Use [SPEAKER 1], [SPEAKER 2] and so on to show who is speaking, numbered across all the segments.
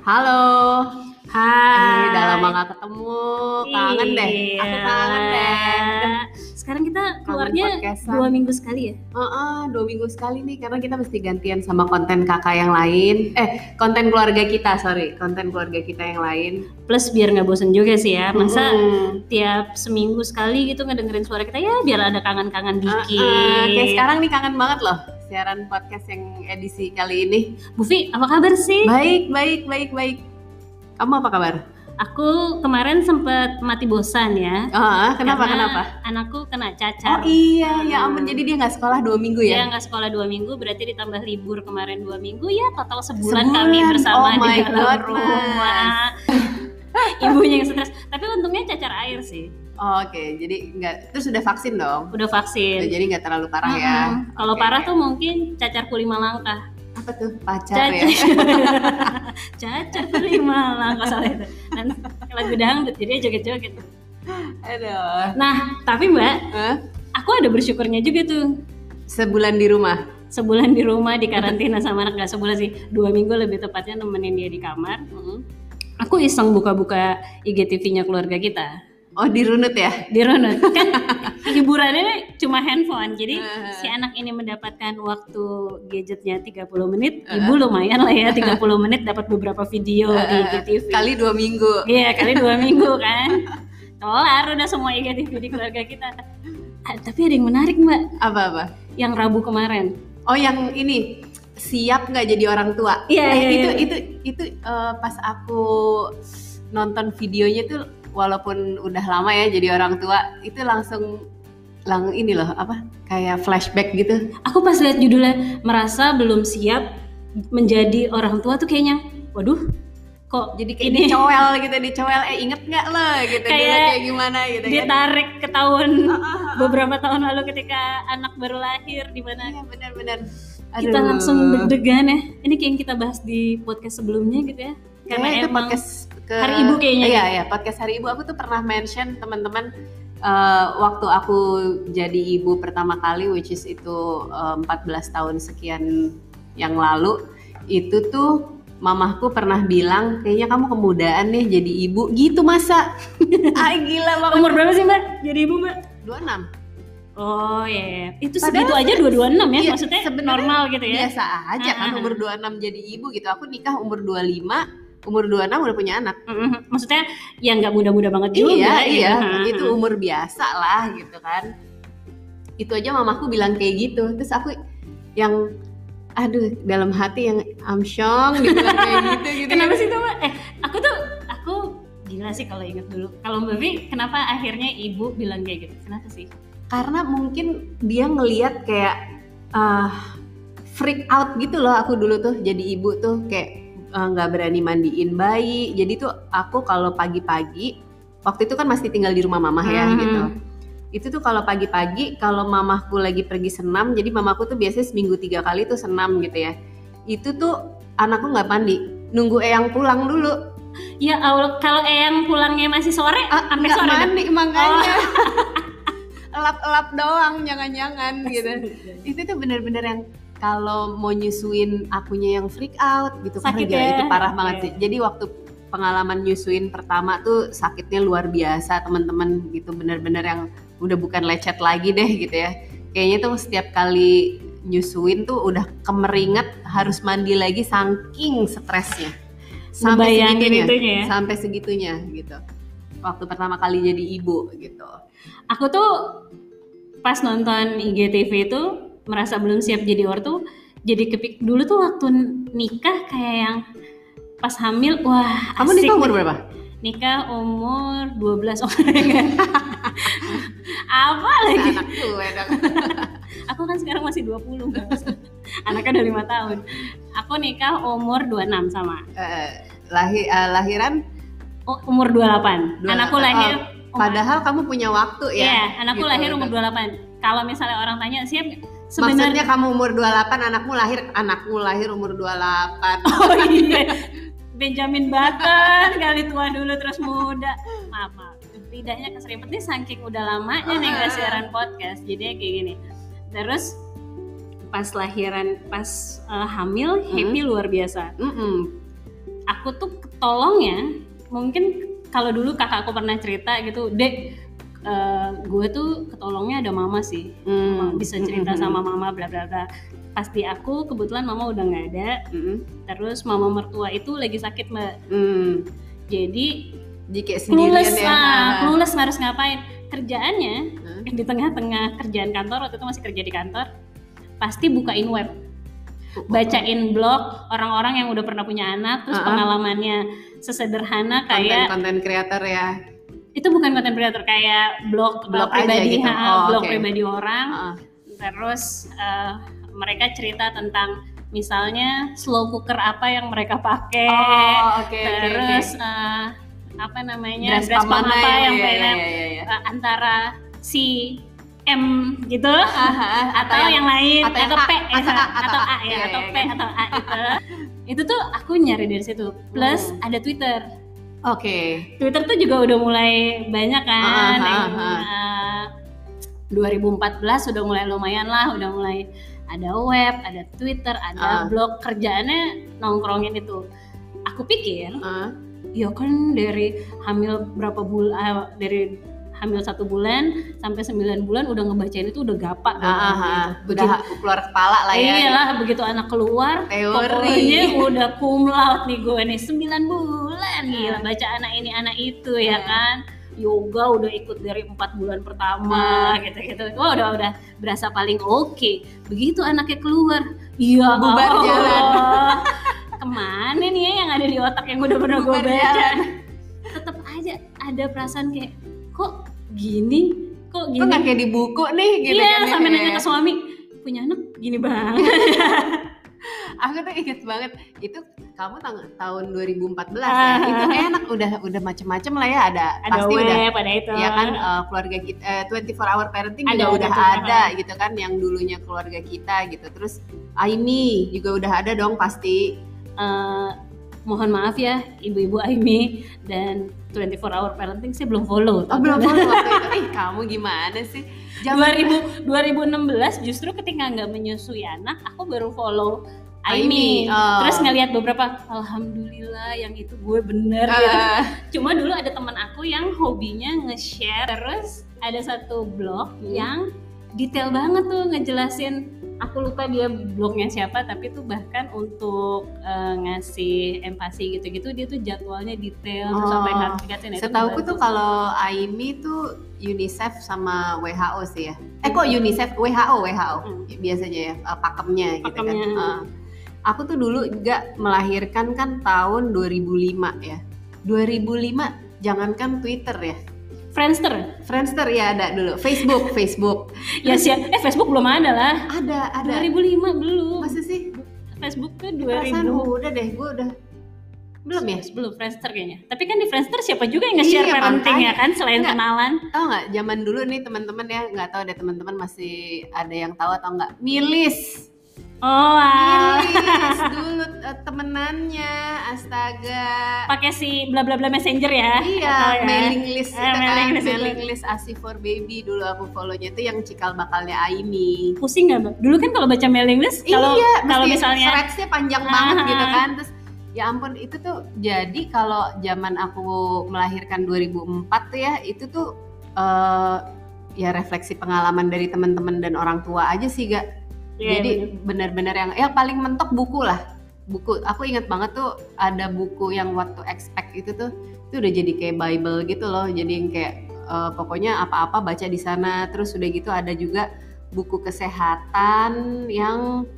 [SPEAKER 1] Halo.
[SPEAKER 2] Hai.
[SPEAKER 1] Eh, udah lama gak ketemu. Kangen deh. Aku
[SPEAKER 2] Iya.
[SPEAKER 1] kangen deh.
[SPEAKER 2] Sekarang kita keluarnya dua minggu sekali ya?
[SPEAKER 1] Heeh, dua minggu sekali nih karena kita mesti gantian sama konten kakak yang lain. Eh, konten keluarga kita, sorry, konten keluarga kita yang lain.
[SPEAKER 2] Plus biar nggak bosen juga sih ya. Masa
[SPEAKER 1] Mm-mm.
[SPEAKER 2] tiap seminggu sekali gitu ngedengerin suara kita ya biar ada kangen-kangen dikit.
[SPEAKER 1] Heeh, kayak sekarang nih kangen banget loh siaran podcast yang edisi kali ini.
[SPEAKER 2] Bufi, apa kabar sih?
[SPEAKER 1] Baik, baik, baik, baik. Kamu apa kabar?
[SPEAKER 2] Aku kemarin sempet mati bosan ya.
[SPEAKER 1] Oh, kenapa,
[SPEAKER 2] Karena
[SPEAKER 1] kenapa?
[SPEAKER 2] Anakku kena
[SPEAKER 1] Oh
[SPEAKER 2] cacar.
[SPEAKER 1] iya, ya ampun. Jadi dia nggak sekolah dua minggu
[SPEAKER 2] Dia
[SPEAKER 1] ya?
[SPEAKER 2] nggak sekolah dua minggu, berarti ditambah libur kemarin dua minggu ya total sebulan,
[SPEAKER 1] Sebulan?
[SPEAKER 2] kami bersama
[SPEAKER 1] Oh my
[SPEAKER 2] di dalam
[SPEAKER 1] God,
[SPEAKER 2] rumah. Ibunya yang stres, tapi untungnya cacar air sih,
[SPEAKER 1] Oh, Oke, jadi nggak. Terus udah vaksin dong?
[SPEAKER 2] udah vaksin.
[SPEAKER 1] Jadi nggak terlalu parah ya?
[SPEAKER 2] Mm-mm. Kalau
[SPEAKER 1] Oke,
[SPEAKER 2] parah tuh mungkin cacar lima langkah.
[SPEAKER 1] apa tuh pacar ya?
[SPEAKER 2] cacar lima langkah salah itu. Dan lagu dangdut jadi joget-joget.
[SPEAKER 1] Aduh.
[SPEAKER 2] Nah, tapi Mbak,
[SPEAKER 1] Hah?
[SPEAKER 2] aku ada bersyukurnya juga tuh.
[SPEAKER 1] Sebulan di rumah.
[SPEAKER 2] Sebulan di rumah di karantina sama anak gak sebulan sih, dua minggu lebih tepatnya nemenin dia di kamar. Aku iseng buka-buka IGTV-nya keluarga kita.
[SPEAKER 1] Oh dirunut ya?
[SPEAKER 2] di runut kan hiburannya cuma handphone jadi
[SPEAKER 1] Uh-huh.
[SPEAKER 2] si anak ini mendapatkan waktu gadgetnya 30 menit ibu lumayan lah ya 30 menit dapat beberapa video di IGTV
[SPEAKER 1] Kali dua minggu.
[SPEAKER 2] iya kali dua minggu kan kelar udah semua IGTV di keluarga kita Ah, tapi ada yang menarik mbak
[SPEAKER 1] Apa-apa?
[SPEAKER 2] yang Rabu kemarin
[SPEAKER 1] Oh yang ini siap nggak jadi orang tua?
[SPEAKER 2] Iya,
[SPEAKER 1] Eh,
[SPEAKER 2] iya,
[SPEAKER 1] itu
[SPEAKER 2] iya.
[SPEAKER 1] itu itu eh, pas aku nonton videonya tuh walaupun udah lama ya jadi orang tua itu langsung lang ini loh apa kayak flashback gitu.
[SPEAKER 2] aku pas lihat judulnya merasa belum siap menjadi orang tua tuh kayaknya waduh kok
[SPEAKER 1] Jadi kayak
[SPEAKER 2] ini
[SPEAKER 1] dicowel gitu, dicowel eh inget nggak lo gitu dulu
[SPEAKER 2] Kayak
[SPEAKER 1] kayak gimana gitu kan.
[SPEAKER 2] ditarik ke tahun beberapa tahun lalu ketika anak baru lahir di mana
[SPEAKER 1] Iya benar-benar.
[SPEAKER 2] kita langsung deg-degan ya. Ini kayak yang kita bahas di podcast sebelumnya gitu ya. Karena
[SPEAKER 1] Kayaknya itu
[SPEAKER 2] emang
[SPEAKER 1] podcast ke
[SPEAKER 2] Hari Ibu kayaknya.
[SPEAKER 1] Iya, iya, podcast Hari Ibu aku tuh pernah mention teman-teman eh, waktu aku jadi ibu pertama kali which is itu eh, 14 tahun sekian yang lalu itu tuh mamahku pernah bilang kayaknya kamu kemudaan nih jadi ibu gitu masa ah gila banget
[SPEAKER 2] umur berapa sih mbak? Jadi ibu mbak?
[SPEAKER 1] 26
[SPEAKER 2] Oh iya, iya. itu
[SPEAKER 1] Padahal
[SPEAKER 2] segitu aja 226 ya,
[SPEAKER 1] iya,
[SPEAKER 2] maksudnya normal gitu ya.
[SPEAKER 1] biasa aja kan
[SPEAKER 2] Ah, ah,
[SPEAKER 1] umur 26 jadi ibu gitu aku nikah umur 25 umur 26 udah punya anak
[SPEAKER 2] Mm-mm. Maksudnya ya nggak muda-muda banget juga.
[SPEAKER 1] iya
[SPEAKER 2] gitu.
[SPEAKER 1] iya
[SPEAKER 2] Ha,
[SPEAKER 1] itu umur biasa lah gitu kan itu aja mamaku bilang kayak gitu terus aku yang aduh dalam hati yang amsyong dibilang kayak gitu gitu
[SPEAKER 2] Kenapa sih tuh? Eh aku tuh aku gila sih kalau inget dulu. Kalau mbak kenapa akhirnya ibu bilang kayak gitu? Kenapa sih?
[SPEAKER 1] karena mungkin dia ngeliat kayak ah, freak out gitu loh aku dulu tuh jadi ibu tuh kayak eh, nggak berani mandiin bayi. Jadi tuh aku kalau pagi-pagi waktu itu kan masih tinggal di rumah mamah ya
[SPEAKER 2] Hmm.
[SPEAKER 1] gitu. Itu tuh kalau pagi-pagi kalau mamahku lagi pergi senam jadi mamaku tuh biasanya seminggu tiga kali tuh senam gitu ya. Itu tuh anakku nggak mandi. Nunggu eyang pulang dulu.
[SPEAKER 2] Ya Allah, kalau Eyang pulangnya masih sore,
[SPEAKER 1] ah,
[SPEAKER 2] sampai sore.
[SPEAKER 1] mandi makanya. Elap-elap doang jangan-jangan gitu. Itu tuh bener-bener yang kalau mau nyusuin akunya yang freak out gitu
[SPEAKER 2] Sakit
[SPEAKER 1] Karena
[SPEAKER 2] ya?
[SPEAKER 1] itu parah banget sih. Jadi waktu pengalaman nyusuin pertama tuh sakitnya luar biasa teman-teman gitu bener-bener yang udah bukan lecet lagi deh gitu ya. Kayaknya tuh setiap kali nyusuin tuh udah kemeringat harus mandi lagi saking stresnya. Sampai segitunya
[SPEAKER 2] itunya ya.
[SPEAKER 1] sampai segitunya gitu. Waktu pertama kali jadi ibu gitu.
[SPEAKER 2] Aku tuh pas nonton IGTV itu merasa belum siap jadi ortu. Jadi kepik dulu tuh waktu nikah kayak yang pas hamil, wah
[SPEAKER 1] kamu nikah umur berapa
[SPEAKER 2] Nikah umur 12 oh my God. Apa lagi?
[SPEAKER 1] anak gue dong
[SPEAKER 2] Aku kan sekarang masih 20 Mas. Anaknya udah lima tahun. Aku nikah umur 26 sama.
[SPEAKER 1] Eh, lahir eh, lahiran
[SPEAKER 2] Oh, umur 28.
[SPEAKER 1] 28.
[SPEAKER 2] Anakku lahir
[SPEAKER 1] Oh, padahal kamu punya waktu ya
[SPEAKER 2] Iya, anakku
[SPEAKER 1] gitu.
[SPEAKER 2] lahir umur 28. Kalau misalnya orang tanya siap nggak?
[SPEAKER 1] maksudnya
[SPEAKER 2] sebenarnya
[SPEAKER 1] kamu umur 28 anakmu lahir anakmu lahir umur 28
[SPEAKER 2] oh iya. Benjamin Button kali tua dulu terus muda. Maaf maaf. Lidahnya keserimpet nih saking udah lamanya nih nggak siaran podcast jadi kayak gini. Terus pas lahiran pas eh, hamil happy luar biasa.
[SPEAKER 1] Mm-mm.
[SPEAKER 2] aku tuh ketolongnya mungkin kalau dulu kakakku pernah cerita gitu dek eh, gue tuh ketolongnya ada mama sih.
[SPEAKER 1] Hmm,
[SPEAKER 2] bisa cerita
[SPEAKER 1] mm, mm,
[SPEAKER 2] sama mama bla bla bla. Pasti aku kebetulan mama udah nggak ada.
[SPEAKER 1] Mm, mm,
[SPEAKER 2] terus mama mertua itu lagi sakit mbak.
[SPEAKER 1] Mm.
[SPEAKER 2] jadi
[SPEAKER 1] sendirian
[SPEAKER 2] clueless
[SPEAKER 1] ya.
[SPEAKER 2] lah clueless harus ngapain? Kerjaannya
[SPEAKER 1] Hah?
[SPEAKER 2] di tengah-tengah kerjaan kantor waktu itu masih kerja di kantor pasti bukain web. Bacain blog orang-orang yang udah pernah punya anak terus
[SPEAKER 1] Uh-uh.
[SPEAKER 2] pengalamannya sesederhana kayak
[SPEAKER 1] konten kreator ya.
[SPEAKER 2] Itu bukan konten creator kayak blog,
[SPEAKER 1] Blog
[SPEAKER 2] uh, pribadi
[SPEAKER 1] gitu.
[SPEAKER 2] ha,
[SPEAKER 1] Oh,
[SPEAKER 2] blog
[SPEAKER 1] oke.
[SPEAKER 2] pribadi orang
[SPEAKER 1] Heeh.
[SPEAKER 2] terus uh, mereka cerita tentang misalnya slow cooker apa yang mereka pakai
[SPEAKER 1] Oh, oke
[SPEAKER 2] terus
[SPEAKER 1] oke.
[SPEAKER 2] uh, apa namanya
[SPEAKER 1] Dress
[SPEAKER 2] dress apa
[SPEAKER 1] ya,
[SPEAKER 2] yang
[SPEAKER 1] ya,
[SPEAKER 2] pengen
[SPEAKER 1] ya, ya, ya.
[SPEAKER 2] uh, antara si M gitu
[SPEAKER 1] Aha,
[SPEAKER 2] atau yang, lain
[SPEAKER 1] atau
[SPEAKER 2] atau,
[SPEAKER 1] yang
[SPEAKER 2] P
[SPEAKER 1] A,
[SPEAKER 2] eh,
[SPEAKER 1] atau A,
[SPEAKER 2] atau
[SPEAKER 1] atau
[SPEAKER 2] A
[SPEAKER 1] A.
[SPEAKER 2] ya
[SPEAKER 1] Iya,
[SPEAKER 2] atau
[SPEAKER 1] iya,
[SPEAKER 2] P
[SPEAKER 1] iya.
[SPEAKER 2] atau A itu itu tuh aku nyari dari situ plus
[SPEAKER 1] Hmm.
[SPEAKER 2] ada Twitter
[SPEAKER 1] Oke.
[SPEAKER 2] Twitter tuh juga udah mulai banyak kan
[SPEAKER 1] ah,
[SPEAKER 2] yang
[SPEAKER 1] ah.
[SPEAKER 2] uh, 2014 udah mulai lumayan lah udah mulai ada web ada Twitter ada blog kerjaannya nongkrongin itu aku pikir
[SPEAKER 1] Heeh.
[SPEAKER 2] ya kan dari hamil berapa bulan dari hamil satu bulan sampai 9 bulan udah ngebacain itu udah gapak
[SPEAKER 1] Ah, ah, ah. udah keluar kepala lah ya.
[SPEAKER 2] Iyalah begitu anak keluar pokoknya udah cum laude nih gue nih 9 bulan gila baca anak ini anak itu ya
[SPEAKER 1] Hmm.
[SPEAKER 2] kan yoga udah ikut dari empat bulan pertama
[SPEAKER 1] Hmm.
[SPEAKER 2] gitu-gitu wah udah udah berasa paling oke begitu anaknya keluar iya
[SPEAKER 1] Bubar
[SPEAKER 2] Allah.
[SPEAKER 1] jalan.
[SPEAKER 2] ke mana nih ya yang ada di otak yang udah pernah gue baca tetap aja ada perasaan kayak kok gini kok
[SPEAKER 1] Kok
[SPEAKER 2] gini
[SPEAKER 1] nggak kayak di buku nih gitu
[SPEAKER 2] iya
[SPEAKER 1] kan ya?
[SPEAKER 2] sampai nanya ke suami punya anak gini banget
[SPEAKER 1] Aku tuh inget banget itu kamu tahun 2014 ya.
[SPEAKER 2] Ah.
[SPEAKER 1] Itu enak udah udah macem-macem lah ya ada,
[SPEAKER 2] ada
[SPEAKER 1] pasti
[SPEAKER 2] web
[SPEAKER 1] udah
[SPEAKER 2] ada itu
[SPEAKER 1] ya kan eh, keluarga kita eh, 24 hour parenting
[SPEAKER 2] Ada,
[SPEAKER 1] juga
[SPEAKER 2] ada
[SPEAKER 1] udah ada gitu kan yang dulunya keluarga kita gitu. Terus Aimi juga udah ada dong pasti.
[SPEAKER 2] Eh, mohon maaf ya ibu-ibu Aimi dan 24 hour parenting saya belum follow
[SPEAKER 1] Oh belum follow. Ih kamu gimana sih? Zaman
[SPEAKER 2] 2000 2016 justru ketika nggak menyusui anak aku baru follow
[SPEAKER 1] Aimi, oh.
[SPEAKER 2] terus ngelihat beberapa alhamdulillah yang itu gue bener gitu.
[SPEAKER 1] Eh,
[SPEAKER 2] Cuma dulu ada teman aku yang hobinya nge-share terus ada satu blog
[SPEAKER 1] Hmm.
[SPEAKER 2] yang detail banget tuh ngejelasin aku lupa dia blognya siapa tapi tuh bahkan untuk eh, ngasih empati gitu-gitu dia tuh jadwalnya detail terus
[SPEAKER 1] Oh.
[SPEAKER 2] sampai notifikasi nah, itu
[SPEAKER 1] Setauku
[SPEAKER 2] ngebantu.
[SPEAKER 1] tuh kalau Aimi tuh UNICEF sama WHO sih ya. Eh kok UNICEF WHO WHO
[SPEAKER 2] Hmm.
[SPEAKER 1] biasanya ya eh, pakemnya gitu kan.
[SPEAKER 2] Pakemnya.
[SPEAKER 1] Eh, aku tuh dulu juga melahirkan kan tahun 2005 ya. 2005 jangankan Twitter ya.
[SPEAKER 2] Friendster
[SPEAKER 1] Friendster ya ada dulu. Facebook, Facebook.
[SPEAKER 2] ya sih eh Facebook belum ada lah
[SPEAKER 1] Ada, ada.
[SPEAKER 2] 2005 belum
[SPEAKER 1] Masa sih?
[SPEAKER 2] Facebook
[SPEAKER 1] Perasaan
[SPEAKER 2] 2000
[SPEAKER 1] udah deh, gue udah belum ya?
[SPEAKER 2] belum Friendster kayaknya tapi kan di Friendster siapa juga yang nge-share
[SPEAKER 1] Iya,
[SPEAKER 2] parenting ya kan selain
[SPEAKER 1] Enggak.
[SPEAKER 2] kenalan
[SPEAKER 1] Tahu nggak? Zaman dulu nih teman-teman ya, nggak tahu deh teman-teman masih ada yang tahu atau nggak? Milis.
[SPEAKER 2] Oh ah.
[SPEAKER 1] Milis dulu eh, temenannya, astaga.
[SPEAKER 2] pakai si bla bla bla messenger ya
[SPEAKER 1] Iya,
[SPEAKER 2] ya?
[SPEAKER 1] mailing list
[SPEAKER 2] Eh,
[SPEAKER 1] itu kan,
[SPEAKER 2] mailing list
[SPEAKER 1] mailing list ASI for baby dulu aku follownya itu yang cikal bakalnya Aimi.
[SPEAKER 2] pusing nggak Mbak? dulu kan kalau baca mailing list kalau
[SPEAKER 1] iya,
[SPEAKER 2] kalau misalnya
[SPEAKER 1] threads-nya panjang
[SPEAKER 2] Ah.
[SPEAKER 1] banget gitu kan. Terus ya ampun itu tuh jadi kalau zaman aku melahirkan 2004 tuh ya itu tuh eh, ya refleksi pengalaman dari teman-teman dan orang tua aja sih gak
[SPEAKER 2] Iya,
[SPEAKER 1] jadi
[SPEAKER 2] bener.
[SPEAKER 1] benar-benar yang yang paling mentok buku lah. Buku aku ingat banget tuh ada buku yang waktu expect itu tuh itu udah jadi kayak bible gitu loh. Jadi yang kayak eh, pokoknya apa-apa baca di sana. Terus udah gitu ada juga buku kesehatan yang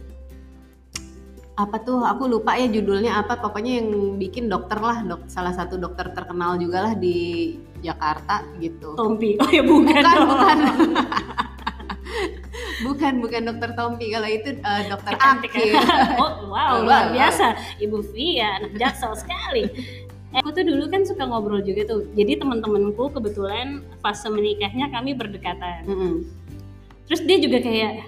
[SPEAKER 1] apa tuh aku lupa ya judulnya apa. Pokoknya yang bikin dokter lah dok salah satu dokter terkenal juga lah di Jakarta gitu.
[SPEAKER 2] Tompi. Oh ya bukan
[SPEAKER 1] bukan bukan bukan bukan dokter Tompi kalau itu eh, dokter
[SPEAKER 2] Kecantikan.
[SPEAKER 1] Akil
[SPEAKER 2] oh wow
[SPEAKER 1] Oh,
[SPEAKER 2] luar
[SPEAKER 1] wow.
[SPEAKER 2] biasa ibu Via anak jaksel sekali Eh, aku tuh dulu kan suka ngobrol juga tuh jadi teman-temanku kebetulan fase menikahnya kami berdekatan
[SPEAKER 1] Mm-mm.
[SPEAKER 2] terus dia juga kayak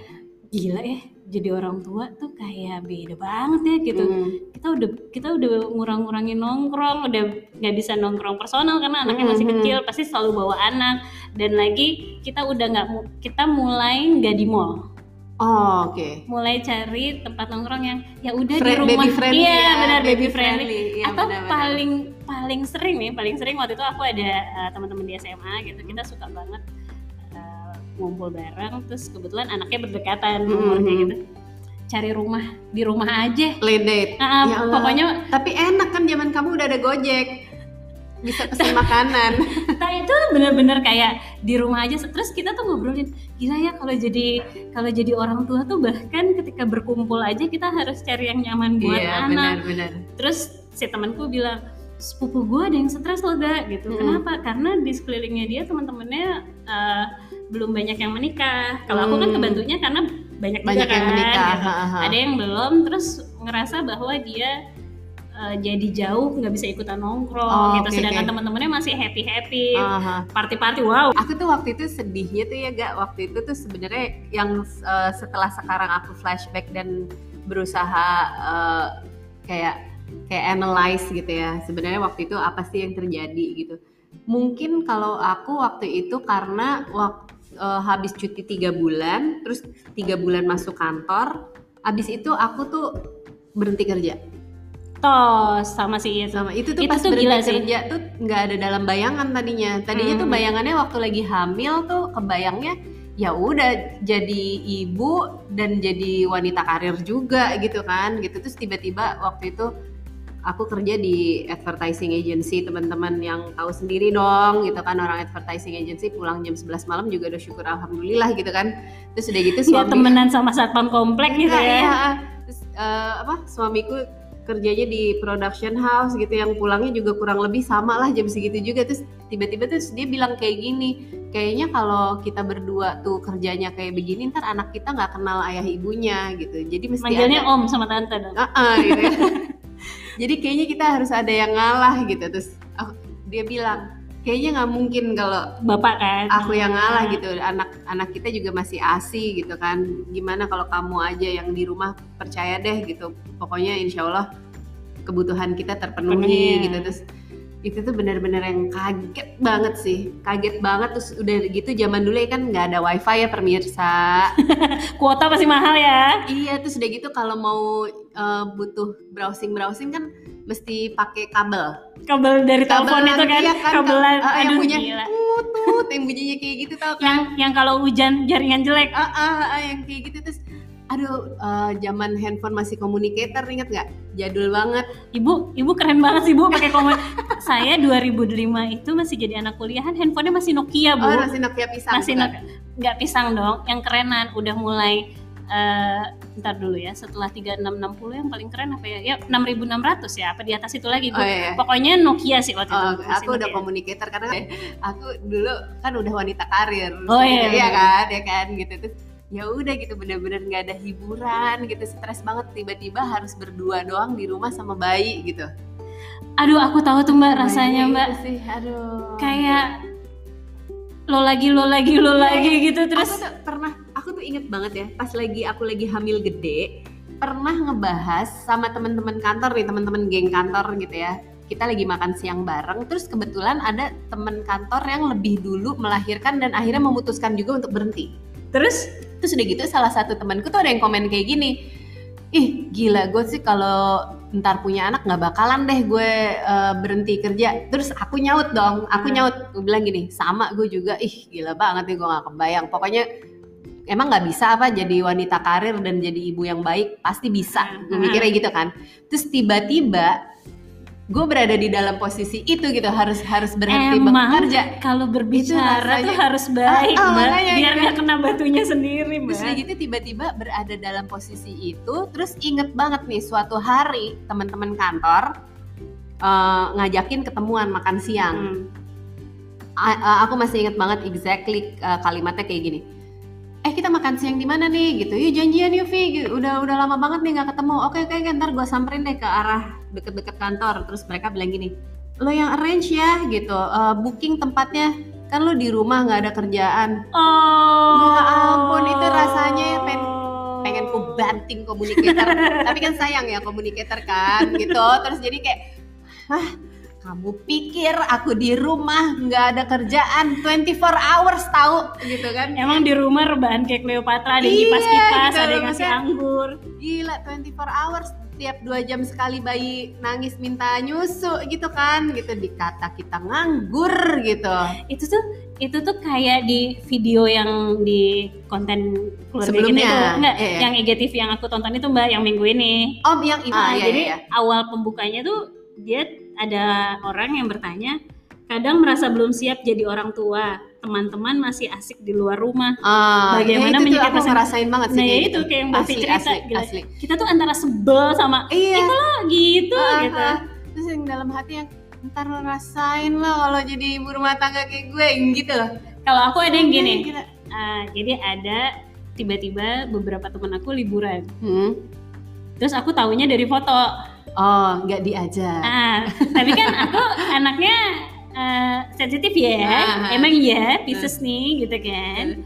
[SPEAKER 2] gila ya jadi orang tua tuh kayak beda banget ya gitu
[SPEAKER 1] Mm.
[SPEAKER 2] kita udah kita udah ngurang-ngurangin nongkrong udah nggak bisa nongkrong personal karena anaknya masih kecil pasti selalu bawa anak dan lagi kita udah nggak kita mulai nggak di mall
[SPEAKER 1] Oh, oke.
[SPEAKER 2] mulai cari tempat nongkrong yang ya udah di rumah
[SPEAKER 1] baby friendly
[SPEAKER 2] iya
[SPEAKER 1] ya,
[SPEAKER 2] benar baby,
[SPEAKER 1] baby
[SPEAKER 2] friendly,
[SPEAKER 1] friendly. Iya,
[SPEAKER 2] atau
[SPEAKER 1] benar-benar.
[SPEAKER 2] paling paling sering nih paling sering waktu itu aku ada uh, teman-teman di SMA gitu kita suka banget ngumpul bareng terus kebetulan anaknya berdekatan
[SPEAKER 1] Mhm.
[SPEAKER 2] umurnya gitu cari rumah di rumah aja
[SPEAKER 1] Playdate.
[SPEAKER 2] Nah,
[SPEAKER 1] Ya Allah.
[SPEAKER 2] pokoknya
[SPEAKER 1] Tapi enak kan zaman kamu udah ada Gojek. Bisa pesen makanan.
[SPEAKER 2] nah itu bener-bener kayak di rumah aja terus kita tuh ngobrolin gila ya kalau jadi kalau jadi orang tua tuh bahkan ketika berkumpul aja kita harus cari yang nyaman buat
[SPEAKER 1] Iya,
[SPEAKER 2] anak
[SPEAKER 1] benar-benar.
[SPEAKER 2] terus si temanku bilang sepupu gue ada yang stres loh gak gitu
[SPEAKER 1] Mm-mm.
[SPEAKER 2] kenapa karena di sekelilingnya dia teman-temannya eh, belum banyak yang menikah kalau aku kan
[SPEAKER 1] Hmm.
[SPEAKER 2] kebantunya karena banyak, juga
[SPEAKER 1] Banyak yang
[SPEAKER 2] kan,
[SPEAKER 1] menikah.
[SPEAKER 2] gitu.
[SPEAKER 1] ha, ha.
[SPEAKER 2] ada yang belum terus ngerasa bahwa dia eh, jadi jauh nggak bisa ikutan nongkrong
[SPEAKER 1] Oh,
[SPEAKER 2] gitu
[SPEAKER 1] oke,
[SPEAKER 2] sedangkan
[SPEAKER 1] oke.
[SPEAKER 2] teman-temannya masih happy happy
[SPEAKER 1] Aha.
[SPEAKER 2] party-party wow
[SPEAKER 1] Aku tuh waktu itu sedihnya tuh ya gak waktu itu tuh sebenarnya yang uh, setelah sekarang aku flashback dan berusaha uh, kayak kayak analyze gitu ya sebenarnya waktu itu apa sih yang terjadi gitu. Mungkin kalau aku waktu itu karena waktu habis cuti tiga bulan, terus tiga bulan masuk kantor, habis itu aku tuh berhenti kerja.
[SPEAKER 2] tos sama si itu
[SPEAKER 1] sama itu tuh
[SPEAKER 2] Itu
[SPEAKER 1] pas
[SPEAKER 2] tuh
[SPEAKER 1] berhenti
[SPEAKER 2] gila sih.
[SPEAKER 1] kerja tuh nggak ada dalam bayangan tadinya tadinya tuh
[SPEAKER 2] Hmm.
[SPEAKER 1] bayangannya waktu lagi hamil tuh kebayangnya ya udah jadi ibu dan jadi wanita karir juga gitu kan gitu terus tiba-tiba waktu itu aku kerja di advertising agency teman-teman yang tahu sendiri dong gitu kan. Orang advertising agency pulang jam 11 malam juga udah syukur alhamdulillah gitu kan. Terus udah gitu suami
[SPEAKER 2] temenan sama satpam komplek gitu
[SPEAKER 1] Enggak,
[SPEAKER 2] ya.
[SPEAKER 1] iya. Terus eh, apa suamiku kerjanya di production house gitu yang pulangnya juga kurang lebih sama lah jam segitu juga. Terus tiba-tiba terus dia bilang kayak gini kayaknya kalau kita berdua tuh kerjanya kayak begini ntar anak kita nggak kenal ayah ibunya gitu. Jadi mesti
[SPEAKER 2] manggilnya
[SPEAKER 1] ada
[SPEAKER 2] om sama tante dong.
[SPEAKER 1] Ah, ah, gitu ya. jadi kayaknya kita harus ada yang ngalah gitu. Terus aku- dia bilang kayaknya nggak mungkin kalau
[SPEAKER 2] bapak kan?
[SPEAKER 1] aku yang ngalah gitu. Anak anak kita juga masih asi gitu kan. Gimana kalau kamu aja yang di rumah percaya deh gitu. Pokoknya insya Allah kebutuhan kita terpenuhi
[SPEAKER 2] Penuhi, ya.
[SPEAKER 1] gitu. Terus itu tuh benar-benar yang kaget banget sih. Kaget banget terus udah gitu zaman dulu ya kan nggak ada wifi ya pemirsa.
[SPEAKER 2] Kuota masih mahal ya.
[SPEAKER 1] Iya terus udah gitu kalau mau eh, butuh browsing browsing kan mesti pakai kabel.
[SPEAKER 2] Kabel dari telepon itu kan,
[SPEAKER 1] iya kan,
[SPEAKER 2] kabelan
[SPEAKER 1] ah, yang
[SPEAKER 2] aduh
[SPEAKER 1] punya
[SPEAKER 2] gila.
[SPEAKER 1] tut tut yang bunyinya kayak gitu tau kan?
[SPEAKER 2] yang yang kalau hujan jaringan jelek.
[SPEAKER 1] Ah, ah, ah, yang kayak gitu terus aduh eh, zaman handphone masih communicator inget nggak jadul banget
[SPEAKER 2] ibu ibu keren banget sih bu pakai komen saya 2005 itu masih jadi anak kuliahan handphonenya masih Nokia bu
[SPEAKER 1] oh masih Nokia pisang
[SPEAKER 2] masih? Nokia nggak pisang dong yang kerenan udah mulai eh ntar dulu ya setelah 3660 yang paling keren apa ya ya 6600 ya apa di atas itu lagi bu
[SPEAKER 1] oh iya, iya.
[SPEAKER 2] pokoknya Nokia sih waktu
[SPEAKER 1] Oh,
[SPEAKER 2] itu
[SPEAKER 1] aku udah
[SPEAKER 2] Nokia.
[SPEAKER 1] communicator karena aku dulu kan udah wanita karir
[SPEAKER 2] Oh, iya,
[SPEAKER 1] iya
[SPEAKER 2] iya.
[SPEAKER 1] kan ya kan gitu terus ya udah gitu bener-bener nggak ada hiburan gitu stres banget tiba-tiba harus berdua doang di rumah sama bayi gitu.
[SPEAKER 2] Aduh aku tahu tuh mbak rasanya
[SPEAKER 1] Bayinya
[SPEAKER 2] mbak.
[SPEAKER 1] sih aduh.
[SPEAKER 2] Kayak lo lagi lo lagi lo lagi gitu terus
[SPEAKER 1] aku tuh pernah aku tuh inget banget ya pas lagi aku lagi hamil gede pernah ngebahas sama teman-teman kantor nih teman-teman geng kantor gitu ya. Kita lagi makan siang bareng terus kebetulan ada teman kantor yang lebih dulu melahirkan dan akhirnya memutuskan juga untuk berhenti.
[SPEAKER 2] Terus
[SPEAKER 1] terus udah gitu salah satu temanku tuh ada yang komen kayak gini ih gila gue sih kalau ntar punya anak nggak bakalan deh gue eh, berhenti kerja terus aku nyaut dong aku
[SPEAKER 2] Hmm.
[SPEAKER 1] nyaut gue bilang gini sama gue juga ih gila banget nih gue nggak kebayang pokoknya emang nggak bisa apa jadi wanita karir dan jadi ibu yang baik pasti bisa gue
[SPEAKER 2] Hmm.
[SPEAKER 1] mikirnya gitu kan terus tiba-tiba gue berada di dalam posisi itu gitu harus harus berhenti
[SPEAKER 2] Emang
[SPEAKER 1] bekerja
[SPEAKER 2] kalau berbicara tuh harus baik
[SPEAKER 1] Ah, ah,
[SPEAKER 2] mbak
[SPEAKER 1] makanya
[SPEAKER 2] biar
[SPEAKER 1] kan.
[SPEAKER 2] nggak kena batunya sendiri
[SPEAKER 1] Terus
[SPEAKER 2] mbak
[SPEAKER 1] udah gitu tiba-tiba berada dalam posisi itu, terus inget banget nih suatu hari teman-teman kantor eh, ngajakin ketemuan makan siang.
[SPEAKER 2] Hmm.
[SPEAKER 1] A- a- aku masih inget banget exactly eh, kalimatnya kayak gini. Eh kita makan siang di mana nih gitu? Yuk janjian yuk Vi. Gitu. Udah udah lama banget nih nggak ketemu. Oke oke oke, ntar gue samperin deh ke arah deket-deket kantor. Terus mereka bilang gini, lo yang arrange ya gitu, eh, booking tempatnya. Kan lo di rumah nggak ada kerjaan.
[SPEAKER 2] oh
[SPEAKER 1] Ya ampun, itu rasanya pengen pengen ku banting komunikator tapi kan sayang ya komunikator kan gitu terus jadi kayak ah kamu pikir aku di rumah nggak ada kerjaan 24 hours tahu gitu kan
[SPEAKER 2] Emang di rumah rebahan kayak Cleopatra ada yang
[SPEAKER 1] Iya,
[SPEAKER 2] kipas-kipas,
[SPEAKER 1] gitu
[SPEAKER 2] ada yang ngasih anggur.
[SPEAKER 1] gila 24 hours tiap dua jam sekali bayi nangis minta nyusu gitu kan gitu dikata kita nganggur gitu
[SPEAKER 2] Itu tuh itu tuh kayak di video yang di konten keluarga
[SPEAKER 1] Sebelumnya,
[SPEAKER 2] kita itu enggak
[SPEAKER 1] iya, iya.
[SPEAKER 2] yang IGTV yang aku tonton itu Mbak yang minggu ini.
[SPEAKER 1] om yang ini
[SPEAKER 2] Ah,
[SPEAKER 1] iya,
[SPEAKER 2] jadi
[SPEAKER 1] iya, iya.
[SPEAKER 2] awal pembukanya tuh dia ada orang yang bertanya, kadang merasa belum siap jadi orang tua, teman-teman masih asik di luar rumah.
[SPEAKER 1] Ah,
[SPEAKER 2] bagaimana
[SPEAKER 1] ya itu
[SPEAKER 2] menyikapi
[SPEAKER 1] aku
[SPEAKER 2] sen-
[SPEAKER 1] ngerasain banget sih
[SPEAKER 2] Nah ya itu
[SPEAKER 1] gitu.
[SPEAKER 2] kayak yang Mbak
[SPEAKER 1] asli,
[SPEAKER 2] cerita,
[SPEAKER 1] asli,
[SPEAKER 2] gila.
[SPEAKER 1] asli.
[SPEAKER 2] kita tuh antara sebel sama
[SPEAKER 1] iya
[SPEAKER 2] "Ah, gitu
[SPEAKER 1] Ah,
[SPEAKER 2] gitu.
[SPEAKER 1] terus yang dalam hati yang ntar lo rasain lo kalau jadi ibu rumah tangga kayak gue gitu loh
[SPEAKER 2] Kalau aku ada yang gini,
[SPEAKER 1] Gila.
[SPEAKER 2] ah, jadi ada tiba-tiba beberapa teman aku liburan,
[SPEAKER 1] Hmm.
[SPEAKER 2] terus aku taunya dari foto.
[SPEAKER 1] oh nggak diajak
[SPEAKER 2] Ah, tapi kan aku anaknya eh, sensitif ya,
[SPEAKER 1] Ah.
[SPEAKER 2] emang iya Pisces nih gitu kan.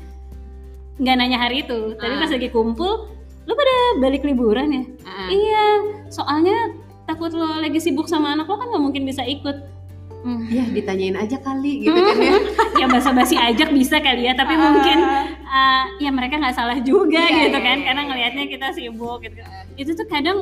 [SPEAKER 2] Nggak nanya hari itu, tapi
[SPEAKER 1] Ah.
[SPEAKER 2] pas lagi kumpul, lu pada balik liburan ya?
[SPEAKER 1] Ah.
[SPEAKER 2] Iya, soalnya takut lo lagi sibuk sama anak lo kan nggak mungkin bisa ikut. Hmm.
[SPEAKER 1] ya ditanyain aja kali gitu kan ya
[SPEAKER 2] ya basa-basi ajak bisa kali ya, tapi
[SPEAKER 1] Ah.
[SPEAKER 2] mungkin uh, ya mereka nggak salah juga
[SPEAKER 1] Iya,
[SPEAKER 2] gitu
[SPEAKER 1] iya,
[SPEAKER 2] kan,
[SPEAKER 1] iya,
[SPEAKER 2] karena
[SPEAKER 1] iya.
[SPEAKER 2] ngelihatnya kita sibuk gitu. Itu tuh kadang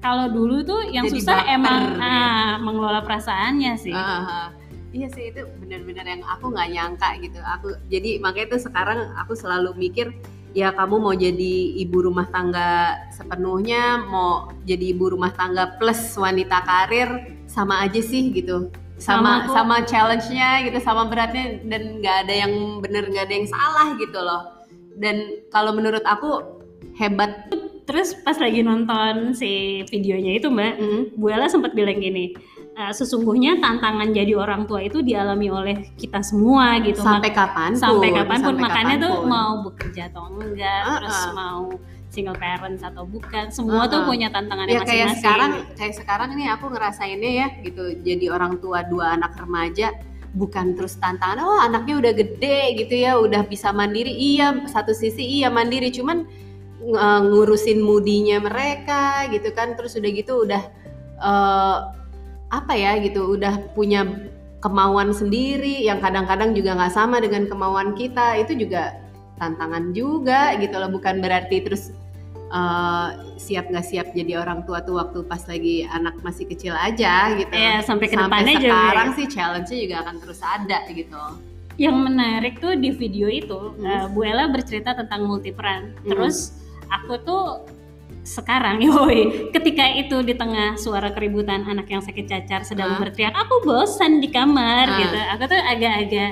[SPEAKER 2] kalau dulu tuh yang
[SPEAKER 1] Jadi
[SPEAKER 2] susah
[SPEAKER 1] baper,
[SPEAKER 2] emang
[SPEAKER 1] ya.
[SPEAKER 2] ah, mengelola perasaannya sih.
[SPEAKER 1] Ah, ah. Iya sih itu benar-benar yang aku nggak nyangka gitu. Aku jadi makanya tuh sekarang aku selalu mikir ya kamu mau jadi ibu rumah tangga sepenuhnya, mau jadi ibu rumah tangga plus wanita karir sama aja sih gitu.
[SPEAKER 2] Sama
[SPEAKER 1] Sama sama, challenge-nya gitu, sama beratnya dan nggak ada yang bener nggak ada yang salah gitu loh. Dan kalau menurut aku hebat.
[SPEAKER 2] Terus pas lagi nonton si videonya itu Mbak,
[SPEAKER 1] Mm.
[SPEAKER 2] Bu Ella sempat bilang gini, "Eh, sesungguhnya tantangan jadi orang tua itu dialami oleh kita semua gitu.
[SPEAKER 1] Sampai
[SPEAKER 2] kapan
[SPEAKER 1] pun.
[SPEAKER 2] sampai kapan pun
[SPEAKER 1] sampai
[SPEAKER 2] makanya tuh
[SPEAKER 1] kapan pun.
[SPEAKER 2] mau bekerja atau enggak,
[SPEAKER 1] Ah,
[SPEAKER 2] terus
[SPEAKER 1] ah.
[SPEAKER 2] mau single parents atau bukan, semua
[SPEAKER 1] Ah,
[SPEAKER 2] tuh punya tantangannya
[SPEAKER 1] ya kayak
[SPEAKER 2] masing-masing.
[SPEAKER 1] sekarang kayak sekarang ini aku ngerasainnya ya gitu jadi orang tua dua anak remaja bukan terus tantangan oh anaknya udah gede gitu ya udah bisa mandiri iya satu sisi iya mandiri cuman ng- ngurusin mudinya mereka gitu kan terus udah gitu udah eh, apa ya gitu udah punya kemauan sendiri yang kadang-kadang juga nggak sama dengan kemauan kita itu juga tantangan juga gitu loh bukan berarti terus eh, siap nggak siap jadi orang tua tuh waktu pas lagi anak masih kecil aja gitu
[SPEAKER 2] Iya, sampai ke
[SPEAKER 1] sampai
[SPEAKER 2] depannya juga.
[SPEAKER 1] sekarang sih challenge-nya juga akan terus ada gitu
[SPEAKER 2] Yang menarik tuh di video itu,
[SPEAKER 1] Hmm.
[SPEAKER 2] eh, Bu Ella bercerita tentang multiperan.
[SPEAKER 1] Hmm.
[SPEAKER 2] Terus aku tuh sekarang, yoi, ketika itu di tengah suara keributan anak yang sakit cacar sedang
[SPEAKER 1] Ah.
[SPEAKER 2] berteriak, aku bosan di kamar
[SPEAKER 1] Ah.
[SPEAKER 2] gitu. Aku tuh agak-agak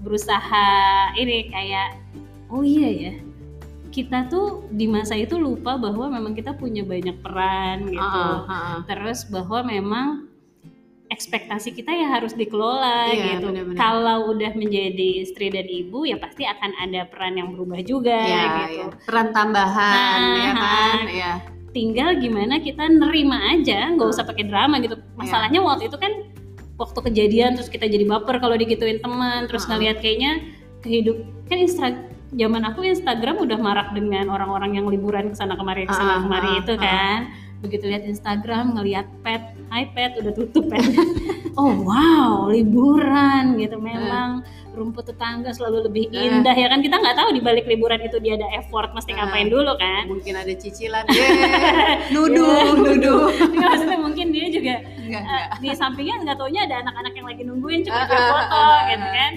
[SPEAKER 2] berusaha ini kayak, oh iya ya, kita tuh di masa itu lupa bahwa memang kita punya banyak peran gitu.
[SPEAKER 1] Ah, ah.
[SPEAKER 2] Terus bahwa memang ekspektasi kita ya harus dikelola
[SPEAKER 1] Iya,
[SPEAKER 2] gitu.
[SPEAKER 1] benar-benar.
[SPEAKER 2] Kalau udah menjadi istri dan ibu ya pasti akan ada peran yang berubah juga
[SPEAKER 1] Iya,
[SPEAKER 2] gitu.
[SPEAKER 1] iya. peran tambahan
[SPEAKER 2] Nah,
[SPEAKER 1] ya kan ya
[SPEAKER 2] Tinggal gimana kita nerima aja, nggak usah pakai drama gitu.
[SPEAKER 1] Iya.
[SPEAKER 2] Masalahnya waktu itu kan waktu kejadian terus kita jadi baper kalau digituin teman, terus
[SPEAKER 1] Heeh.
[SPEAKER 2] ngelihat kayaknya kehidup kan Instra zaman aku Instagram udah marak dengan orang-orang yang liburan ke sana kemari ke sana
[SPEAKER 1] Ah,
[SPEAKER 2] kemari
[SPEAKER 1] ah,
[SPEAKER 2] itu kan. Begitu lihat Instagram ngelihat pet, hi pet udah tutup pet. oh wow, liburan gitu memang rumput tetangga selalu lebih
[SPEAKER 1] Eh.
[SPEAKER 2] indah ya kan kita nggak tahu di balik liburan itu dia ada effort mesti
[SPEAKER 1] Eh.
[SPEAKER 2] ngapain dulu kan.
[SPEAKER 1] mungkin ada cicilan Yeay, nuduh nuduh
[SPEAKER 2] Nggak, maksudnya mungkin dia juga
[SPEAKER 1] Enggak,
[SPEAKER 2] eh,
[SPEAKER 1] enggak.
[SPEAKER 2] di sampingnya nggak taunya ada anak-anak yang lagi nungguin cuma dia
[SPEAKER 1] ah,
[SPEAKER 2] foto
[SPEAKER 1] ah, ah,
[SPEAKER 2] gitu kan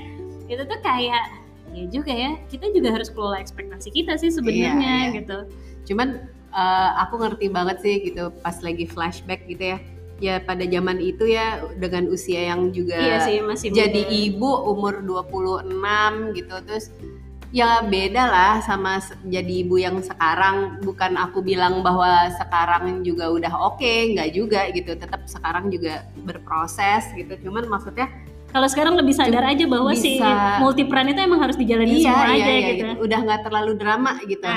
[SPEAKER 2] itu tuh kayak ya juga ya kita juga harus kelola ekspektasi kita sih sebenarnya
[SPEAKER 1] Iya, iya.
[SPEAKER 2] gitu
[SPEAKER 1] cuman eh, aku ngerti banget sih gitu pas lagi flashback gitu ya. Ya pada zaman itu ya dengan usia yang juga
[SPEAKER 2] iya sih masih
[SPEAKER 1] jadi
[SPEAKER 2] muda.
[SPEAKER 1] ibu umur 26 gitu. Terus ya beda lah sama jadi ibu yang sekarang. Bukan aku bilang bahwa sekarang juga udah oke nggak juga gitu. Tetap sekarang juga berproses gitu. Cuman maksudnya
[SPEAKER 2] kalau sekarang lebih sadar aja bahwa si
[SPEAKER 1] Bisa.
[SPEAKER 2] multiperan itu emang harus dijalanin
[SPEAKER 1] iya
[SPEAKER 2] semua
[SPEAKER 1] iya
[SPEAKER 2] aja
[SPEAKER 1] iya
[SPEAKER 2] gitu
[SPEAKER 1] udah nggak terlalu drama gitu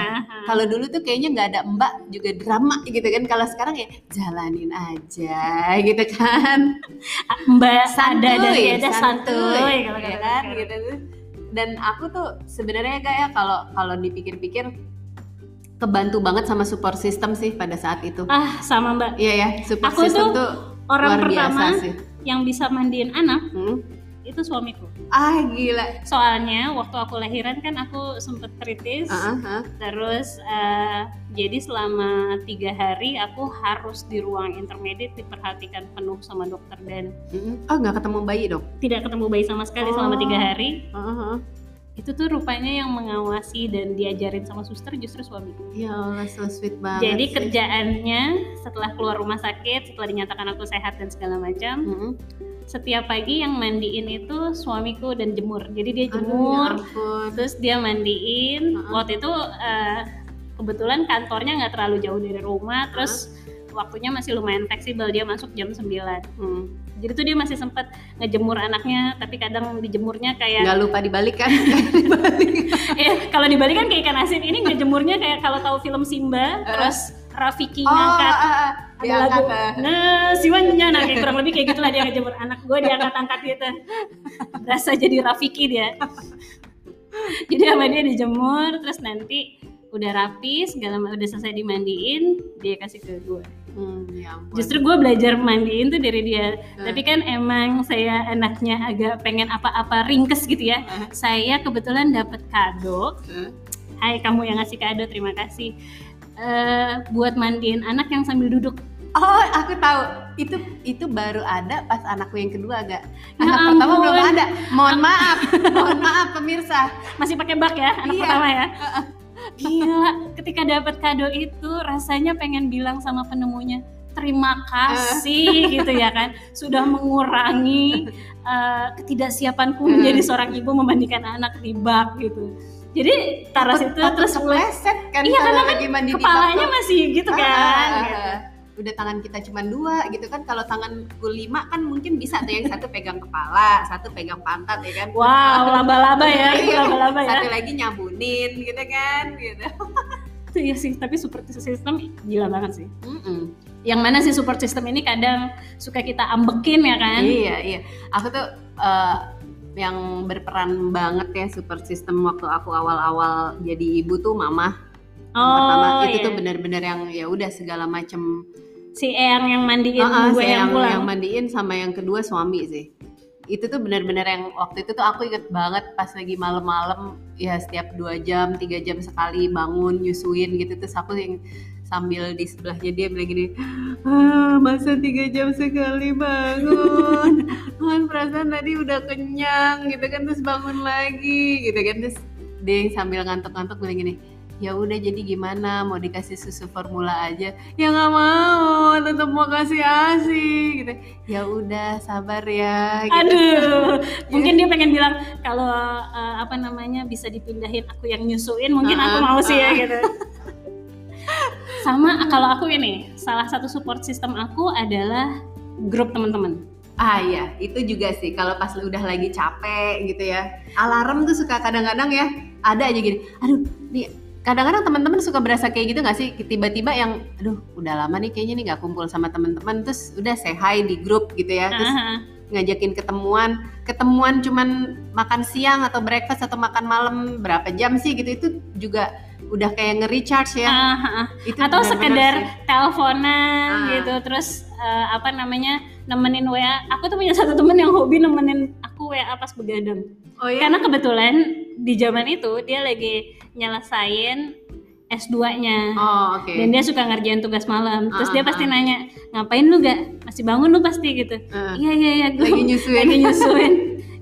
[SPEAKER 1] kalau dulu tuh kayaknya nggak ada mbak juga drama gitu kan kalau sekarang ya jalanin aja gitu kan
[SPEAKER 2] mbak ada dan
[SPEAKER 1] santuy,
[SPEAKER 2] ada santuy kalau
[SPEAKER 1] ya kan
[SPEAKER 2] sekarang.
[SPEAKER 1] gitu tuh. Dan aku tuh sebenarnya kayak kalau kalau dipikir-pikir kebantu banget sama support system sih pada saat itu.
[SPEAKER 2] ah sama mbak
[SPEAKER 1] Iya ya, support
[SPEAKER 2] Aku
[SPEAKER 1] system
[SPEAKER 2] tuh
[SPEAKER 1] tuh
[SPEAKER 2] orang
[SPEAKER 1] luar
[SPEAKER 2] pertama
[SPEAKER 1] biasa sih.
[SPEAKER 2] Yang bisa mandiin anak
[SPEAKER 1] Hmm?
[SPEAKER 2] itu suamiku.
[SPEAKER 1] Ah gila.
[SPEAKER 2] Soalnya waktu aku lahiran kan aku sempet kritis,
[SPEAKER 1] Ah, ah, ah.
[SPEAKER 2] terus eh, jadi selama tiga hari aku harus di ruang intermediate diperhatikan penuh sama dokter dan
[SPEAKER 1] Mm-mm. Oh nggak ketemu bayi dong?
[SPEAKER 2] tidak ketemu bayi sama sekali
[SPEAKER 1] Oh.
[SPEAKER 2] selama tiga hari.
[SPEAKER 1] Ah, ah.
[SPEAKER 2] Itu tuh rupanya yang mengawasi dan diajarin sama suster justru suamiku.
[SPEAKER 1] Ya Allah so sweet banget.
[SPEAKER 2] Jadi
[SPEAKER 1] sih.
[SPEAKER 2] kerjaannya setelah keluar rumah sakit, setelah dinyatakan aku sehat dan segala macam,
[SPEAKER 1] Mm-mm.
[SPEAKER 2] setiap pagi yang mandiin itu suamiku dan jemur. Jadi dia
[SPEAKER 1] Aduh, ya
[SPEAKER 2] jemur, terus dia mandiin.
[SPEAKER 1] Uh-uh.
[SPEAKER 2] Waktu itu eh, kebetulan kantornya nggak terlalu jauh dari rumah, terus waktunya masih lumayan fleksibel. Dia masuk jam 9
[SPEAKER 1] Hmm.
[SPEAKER 2] Jadi tuh dia masih sempet ngejemur anaknya, tapi kadang dijemurnya kayak
[SPEAKER 1] Nggak lupa dibalik kan? dibalik.
[SPEAKER 2] eh kalau dibalik kan kayak ikan asin ini ngejemurnya kayak kalau tahu film Simba,
[SPEAKER 1] Uh.
[SPEAKER 2] terus Rafiki
[SPEAKER 1] Oh,
[SPEAKER 2] ngangkat
[SPEAKER 1] ah, ah.
[SPEAKER 2] ada
[SPEAKER 1] diangkat
[SPEAKER 2] lagu
[SPEAKER 1] ah.
[SPEAKER 2] nah siwanya nah kayak kurang lebih kayak gitulah dia ngejemur anak gue diangkat-angkat gitu berasa jadi Rafiki dia jadi sama dia dijemur terus nanti udah rapi segala udah selesai dimandiin dia kasih ke gue
[SPEAKER 1] Hmm, ya ampun.
[SPEAKER 2] justru gue belajar mandiin tuh dari dia
[SPEAKER 1] Hmm.
[SPEAKER 2] tapi kan emang saya anaknya agak pengen apa-apa ringkes gitu ya
[SPEAKER 1] Hmm.
[SPEAKER 2] saya kebetulan dapat kado
[SPEAKER 1] Hmm.
[SPEAKER 2] Hai kamu yang ngasih kado terima kasih Eh, buat mandiin anak yang sambil duduk
[SPEAKER 1] Oh, aku tahu. Itu itu baru ada pas anakku yang kedua agak.
[SPEAKER 2] Ya
[SPEAKER 1] Anak pertama
[SPEAKER 2] ampun.
[SPEAKER 1] belum ada. Mohon maaf. Mohon maaf pemirsa.
[SPEAKER 2] masih pakai bak ya anak
[SPEAKER 1] Iya.
[SPEAKER 2] pertama ya gila ketika dapat kado itu rasanya pengen bilang sama penemunya terima kasih gitu ya kan. Sudah mengurangi eh, ketidaksiapanku menjadi seorang ibu memandikan anak di bak gitu. Jadi taruh situ
[SPEAKER 1] Takut
[SPEAKER 2] terus
[SPEAKER 1] kepleset kan
[SPEAKER 2] Iya, karena kan
[SPEAKER 1] mandi
[SPEAKER 2] kepalanya masih gitu
[SPEAKER 1] Ah,
[SPEAKER 2] kan
[SPEAKER 1] ah,
[SPEAKER 2] gitu.
[SPEAKER 1] Ah. Udah tangan kita cuma dua gitu kan. Kalau tanganku lima kan mungkin bisa tuh yang satu pegang kepala, satu pegang pantat ya kan.
[SPEAKER 2] wow laba-laba ya
[SPEAKER 1] Iya,
[SPEAKER 2] laba-laba ya
[SPEAKER 1] Satu lagi nyabunin gitu kan gitu.
[SPEAKER 2] itu ya sih tapi support system gila banget sih
[SPEAKER 1] Mm-mm.
[SPEAKER 2] yang mana sih support system ini kadang suka kita ambekin ya kan
[SPEAKER 1] Iya, iya. Aku tuh eh, yang berperan banget ya support system waktu aku awal-awal jadi ibu tuh mama. Yang
[SPEAKER 2] oh
[SPEAKER 1] pertama itu
[SPEAKER 2] iya.
[SPEAKER 1] tuh bener-bener yang ya udah segala macem
[SPEAKER 2] si Eyang yang mandiin
[SPEAKER 1] ah,
[SPEAKER 2] gue
[SPEAKER 1] saya
[SPEAKER 2] yang
[SPEAKER 1] yang,
[SPEAKER 2] pulang.
[SPEAKER 1] yang mandiin sama yang kedua suami sih. Itu tuh bener-bener yang waktu itu tuh aku inget banget pas lagi malam-malam ya setiap dua jam tiga jam sekali bangun nyusuin gitu. Terus aku yang sambil di sebelahnya dia bilang gini ah, masa tiga jam sekali bangun? Kan perasaan tadi udah kenyang gitu kan terus bangun lagi gitu kan. Terus dia yang sambil ngantuk-ngantuk bilang gini ya udah jadi gimana? Mau dikasih susu formula aja? Ya nggak mau tetap mau kasih asi gitu. Ya udah sabar ya gitu.
[SPEAKER 2] aduh mungkin dia pengen bilang kalau eh, apa namanya bisa dipindahin aku yang nyusuin mungkin aku mau sih ya gitu. Sama kalau aku ini salah satu support system aku adalah grup teman-teman.
[SPEAKER 1] Ah iya itu juga sih. Kalau pas udah lagi capek gitu ya. Alarm tuh suka kadang-kadang ya ada aja gini aduh nih kadang-kadang teman-teman suka berasa kayak gitu gak sih? Tiba-tiba yang aduh udah lama nih kayaknya nih nggak kumpul sama teman-teman. Terus udah say hi di grup gitu ya terus ngajakin ketemuan. Ketemuan cuman makan siang atau breakfast atau makan malam berapa jam sih gitu itu juga udah kayak nge-recharge ya.
[SPEAKER 2] Ah.
[SPEAKER 1] itu
[SPEAKER 2] atau sekedar
[SPEAKER 1] sih.
[SPEAKER 2] teleponan
[SPEAKER 1] Ah.
[SPEAKER 2] gitu terus eh, apa namanya nemenin WA aku tuh punya satu temen yang hobi nemenin aku WA pas begadang.
[SPEAKER 1] Oh ya
[SPEAKER 2] karena kebetulan di zaman itu dia lagi nyelesain S2-nya
[SPEAKER 1] oh oke.
[SPEAKER 2] Dan dia suka ngerjain tugas malam. Terus
[SPEAKER 1] Ah,
[SPEAKER 2] dia
[SPEAKER 1] ah,
[SPEAKER 2] pasti
[SPEAKER 1] ah.
[SPEAKER 2] nanya ngapain lu gak masih bangun lu pasti gitu.
[SPEAKER 1] Eh,
[SPEAKER 2] iya iya iya gue
[SPEAKER 1] lagi nyusuin.
[SPEAKER 2] lagi nyusuin.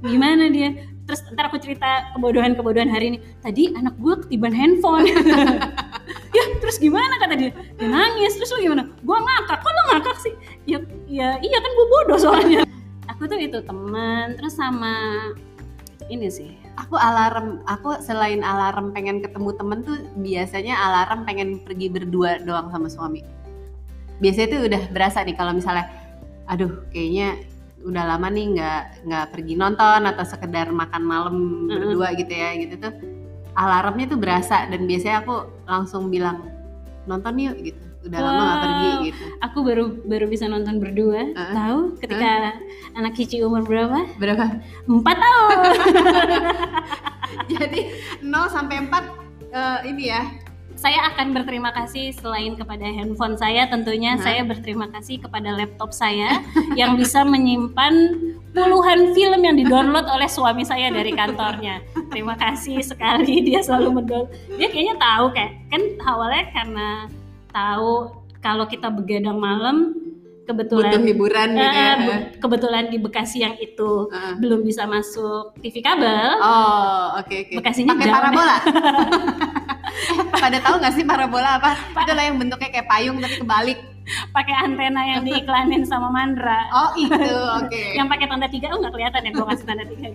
[SPEAKER 2] Gimana dia? Terus ntar aku cerita kebodohan-kebodohan hari ini. Tadi anak gue ketiban handphone. Ya terus gimana? kata dia. Dia nangis. Terus lu gimana? Gue ngakak. Kok lu ngakak sih? Ya ya iya kan gue bodoh soalnya. Aku tuh itu teman terus sama ini sih
[SPEAKER 1] aku alarm aku selain alarm pengen ketemu temen tuh biasanya alarm pengen pergi berdua doang sama suami. Biasanya tuh udah berasa nih kalau misalnya aduh kayaknya udah lama nih nggak nggak pergi nonton atau sekedar makan malam berdua gitu ya gitu tuh. Alarmnya tuh berasa dan biasanya aku langsung bilang nonton yuk gitu udah lama nggak pergi
[SPEAKER 2] Wow.
[SPEAKER 1] gitu
[SPEAKER 2] aku baru baru bisa nonton berdua
[SPEAKER 1] Uh-uh.
[SPEAKER 2] tahu ketika anak Cici umur berapa
[SPEAKER 1] berapa
[SPEAKER 2] empat tahun
[SPEAKER 1] jadi 0 sampai 4 eh, ini ya
[SPEAKER 2] saya akan berterima kasih selain kepada handphone saya tentunya
[SPEAKER 1] Hah?
[SPEAKER 2] saya berterima kasih kepada laptop saya yang bisa menyimpan puluhan film yang didownload oleh suami saya dari kantornya. Terima kasih sekali dia selalu mendownload. Dia kayaknya tahu kayak kan awalnya karena tahu kalau kita begadang malam kebetulan
[SPEAKER 1] Butuh hiburan gitu
[SPEAKER 2] Eh,
[SPEAKER 1] ya.
[SPEAKER 2] be- kebetulan di Bekasi yang itu
[SPEAKER 1] Heeh.
[SPEAKER 2] belum bisa masuk TV kabel.
[SPEAKER 1] Oh, oke oke.
[SPEAKER 2] Bekasinya
[SPEAKER 1] Pakai parabola. Pada tahu nggak sih parabola apa? Itulah yang bentuknya kayak payung tapi kebalik.
[SPEAKER 2] pakai antena yang diiklanin sama Mandra.
[SPEAKER 1] Oh itu, oke.
[SPEAKER 2] Yang pakai tanda tiga, oh nggak kelihatan ya gue kasih tanda tiga.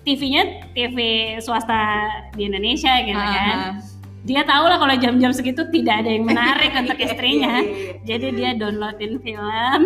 [SPEAKER 2] TV-nya TV swasta di Indonesia gitu kan. Dia tahu lah kalau jam-jam segitu tidak ada yang menarik untuk
[SPEAKER 1] Iya,
[SPEAKER 2] istrinya.
[SPEAKER 1] iya, iya.
[SPEAKER 2] Jadi dia downloadin film,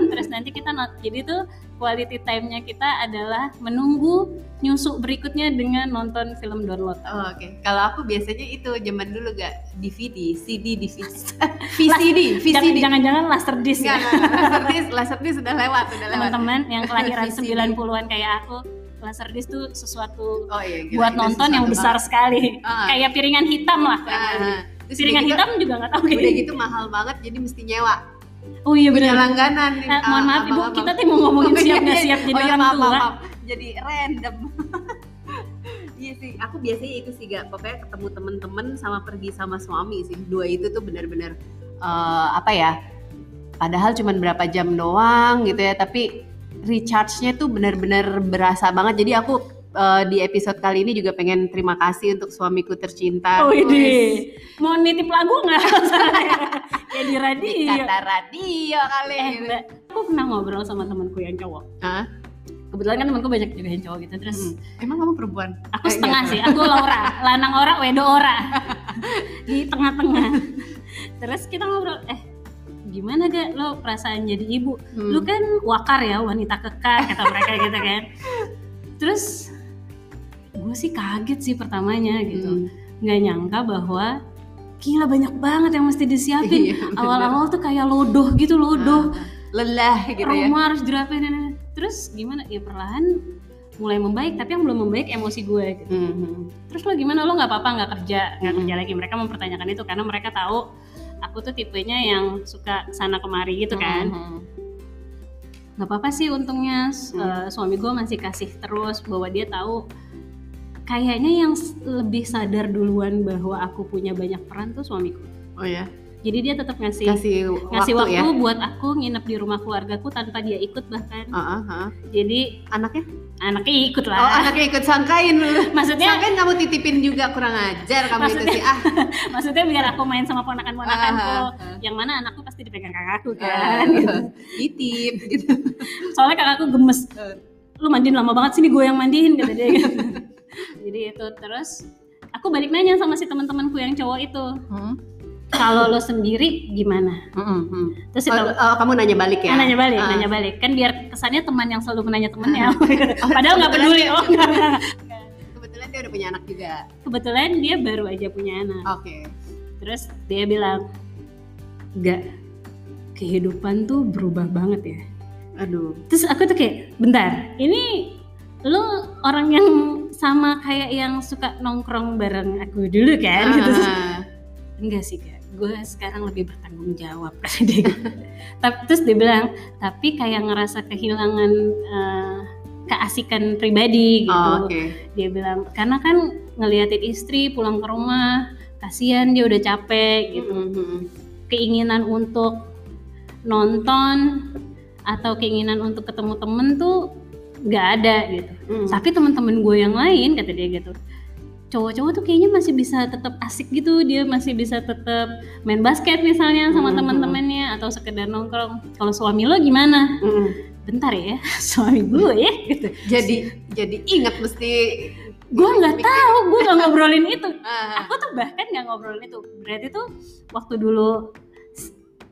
[SPEAKER 2] terus nanti kita not. Jadi tuh quality time-nya kita adalah menunggu nyusuk berikutnya dengan nonton film download.
[SPEAKER 1] Oh, Oke, kalau aku biasanya itu zaman dulu gak DVD, CD, DVD, VCD, VCD.
[SPEAKER 2] Jangan- Jangan-jangan laserdisc
[SPEAKER 1] Enggak,
[SPEAKER 2] ya.
[SPEAKER 1] enggak, Laserdisc, Laserdisc sudah lewat, sudah lewat.
[SPEAKER 2] teman-teman yang kelahiran
[SPEAKER 1] VCD.
[SPEAKER 2] 90-an kayak aku laserdisc tuh sesuatu
[SPEAKER 1] Oh iya, gila,
[SPEAKER 2] buat nonton yang besar
[SPEAKER 1] banget.
[SPEAKER 2] sekali
[SPEAKER 1] Ah.
[SPEAKER 2] kayak piringan hitam lah
[SPEAKER 1] Ah, terus
[SPEAKER 2] piringan
[SPEAKER 1] gitu-
[SPEAKER 2] hitam juga nggak tahu
[SPEAKER 1] Udah gitu mahal banget, jadi mesti nyewa.
[SPEAKER 2] oh iya benar
[SPEAKER 1] langganan.
[SPEAKER 2] Eh, mohon maaf ibu kita tuh mau ngomongin
[SPEAKER 1] Oh,
[SPEAKER 2] siap
[SPEAKER 1] iya,
[SPEAKER 2] nggak
[SPEAKER 1] iya.
[SPEAKER 2] siap jadi
[SPEAKER 1] oh, iya,
[SPEAKER 2] orang
[SPEAKER 1] maaf,
[SPEAKER 2] tua.
[SPEAKER 1] Jadi random. Iya sih, aku biasanya itu sih gak, pokoknya ketemu temen-temen sama pergi sama suami sih. Dua itu tuh benar-benar eh, apa ya? Padahal cuma berapa jam doang gitu ya, tapi recharge-nya tuh benar-benar berasa banget. Jadi aku eh, di episode kali ini juga pengen terima kasih untuk suamiku tercinta.
[SPEAKER 2] oh ini mau nitip lagu nggak kayak di radio
[SPEAKER 1] Kata radio kali.
[SPEAKER 2] eh
[SPEAKER 1] gitu.
[SPEAKER 2] aku pernah ngobrol sama temanku yang cowok
[SPEAKER 1] Hah?
[SPEAKER 2] kebetulan kan temanku banyak juga yang cowok gitu terus
[SPEAKER 1] Hmm. Emang kamu perempuan?
[SPEAKER 2] Aku
[SPEAKER 1] Eh,
[SPEAKER 2] setengah
[SPEAKER 1] enggak.
[SPEAKER 2] sih, aku Laura, lanang ora, wedo ora. Di tengah-tengah. Terus kita ngobrol, eh gimana gak lo perasaan jadi ibu?
[SPEAKER 1] Hmm.
[SPEAKER 2] Lu kan wakar ya, wanita kekar, kata mereka gitu kan. Terus gue sih kaget sih pertamanya gitu.
[SPEAKER 1] Hmm.
[SPEAKER 2] Nggak nyangka bahwa gila banyak banget yang mesti disiapin.
[SPEAKER 1] Iya.
[SPEAKER 2] Awal-awal tuh kayak lodoh gitu, lodoh.
[SPEAKER 1] Ah, lelah gitu ya.
[SPEAKER 2] Rumah harus dirapin. Terus gimana? Ya perlahan mulai membaik, tapi yang belum membaik emosi gue gitu
[SPEAKER 1] Mhm.
[SPEAKER 2] terus lo gimana lo nggak apa-apa nggak kerja nggak
[SPEAKER 1] Hmm.
[SPEAKER 2] kerja lagi mereka mempertanyakan itu karena mereka tahu aku tuh tipenya yang suka sana kemari gitu kan nggak apa-apa sih untungnya
[SPEAKER 1] Hmm.
[SPEAKER 2] eh, suami gue masih kasih terus bahwa dia tahu kayaknya yang lebih sadar duluan bahwa aku punya banyak peran tuh suamiku
[SPEAKER 1] Oh ya,
[SPEAKER 2] jadi dia tetap ngasih ngasih waktu,
[SPEAKER 1] waktu, ya.
[SPEAKER 2] buat aku nginep di rumah keluargaku tanpa dia ikut bahkan
[SPEAKER 1] Ah, ah, ah.
[SPEAKER 2] jadi
[SPEAKER 1] Anaknya?
[SPEAKER 2] Anaknya ikut
[SPEAKER 1] Oh,
[SPEAKER 2] lah
[SPEAKER 1] anaknya ikut sangkain lu.
[SPEAKER 2] maksudnya
[SPEAKER 1] Sangkain kamu titipin juga kurang ajar kamu itu
[SPEAKER 2] Maksudnya-
[SPEAKER 1] sih. Ah,
[SPEAKER 2] maksudnya biar aku main sama ponakan-ponakanku
[SPEAKER 1] Ah, ah, ah.
[SPEAKER 2] yang mana anakku pasti dipegang kakakku kan gitu.
[SPEAKER 1] titip gitu.
[SPEAKER 2] soalnya kakakku gemes
[SPEAKER 1] Eh.
[SPEAKER 2] lu mandiin lama banget sini gue yang mandiin kata dia gitu. jadi itu terus aku balik nanya sama si teman-temanku yang cowok itu
[SPEAKER 1] Hmm.
[SPEAKER 2] Kalau lo sendiri gimana
[SPEAKER 1] Hmm, hmm.
[SPEAKER 2] terus si
[SPEAKER 1] Oh, oh, kamu nanya balik ya?
[SPEAKER 2] Ah, nanya balik,
[SPEAKER 1] Ah.
[SPEAKER 2] nanya balik. Kan biar kesannya teman yang selalu menanya temennya. Padahal nggak peduli. Oh, enggak, enggak.
[SPEAKER 1] Kebetulan dia udah punya anak juga.
[SPEAKER 2] Kebetulan dia baru aja punya anak.
[SPEAKER 1] Oke.
[SPEAKER 2] Terus dia bilang, enggak, kehidupan tuh berubah banget ya.
[SPEAKER 1] Aduh.
[SPEAKER 2] Terus aku tuh kayak, bentar, ini lo orang yang sama kayak yang suka nongkrong bareng aku dulu kan? Gitu.
[SPEAKER 1] Ah.
[SPEAKER 2] Enggak sih kak, gue sekarang lebih bertanggung jawab gitu. tapi terus dia bilang tapi kayak ngerasa kehilangan eh, keasikan pribadi gitu
[SPEAKER 1] Oh, Oke.
[SPEAKER 2] dia bilang karena kan ngeliatin istri pulang ke rumah kasihan dia udah capek gitu
[SPEAKER 1] Hmm, hmm,
[SPEAKER 2] keinginan untuk nonton atau keinginan untuk ketemu temen tuh nggak ada gitu
[SPEAKER 1] Hmm.
[SPEAKER 2] tapi teman-teman gue yang lain kata dia gitu cowok-cowok tuh kayaknya masih bisa tetap asik gitu. Dia masih bisa tetap main basket misalnya sama
[SPEAKER 1] Mhm.
[SPEAKER 2] teman-temannya atau sekedar nongkrong. Kalau suami lo gimana?
[SPEAKER 1] Hmm.
[SPEAKER 2] bentar ya suami gue ya gitu.
[SPEAKER 1] Jadi jadi ingat mesti
[SPEAKER 2] gue nggak tahu gue nggak ngobrolin itu.
[SPEAKER 1] Ah.
[SPEAKER 2] aku tuh bahkan nggak ngobrolin itu. Berarti tuh waktu dulu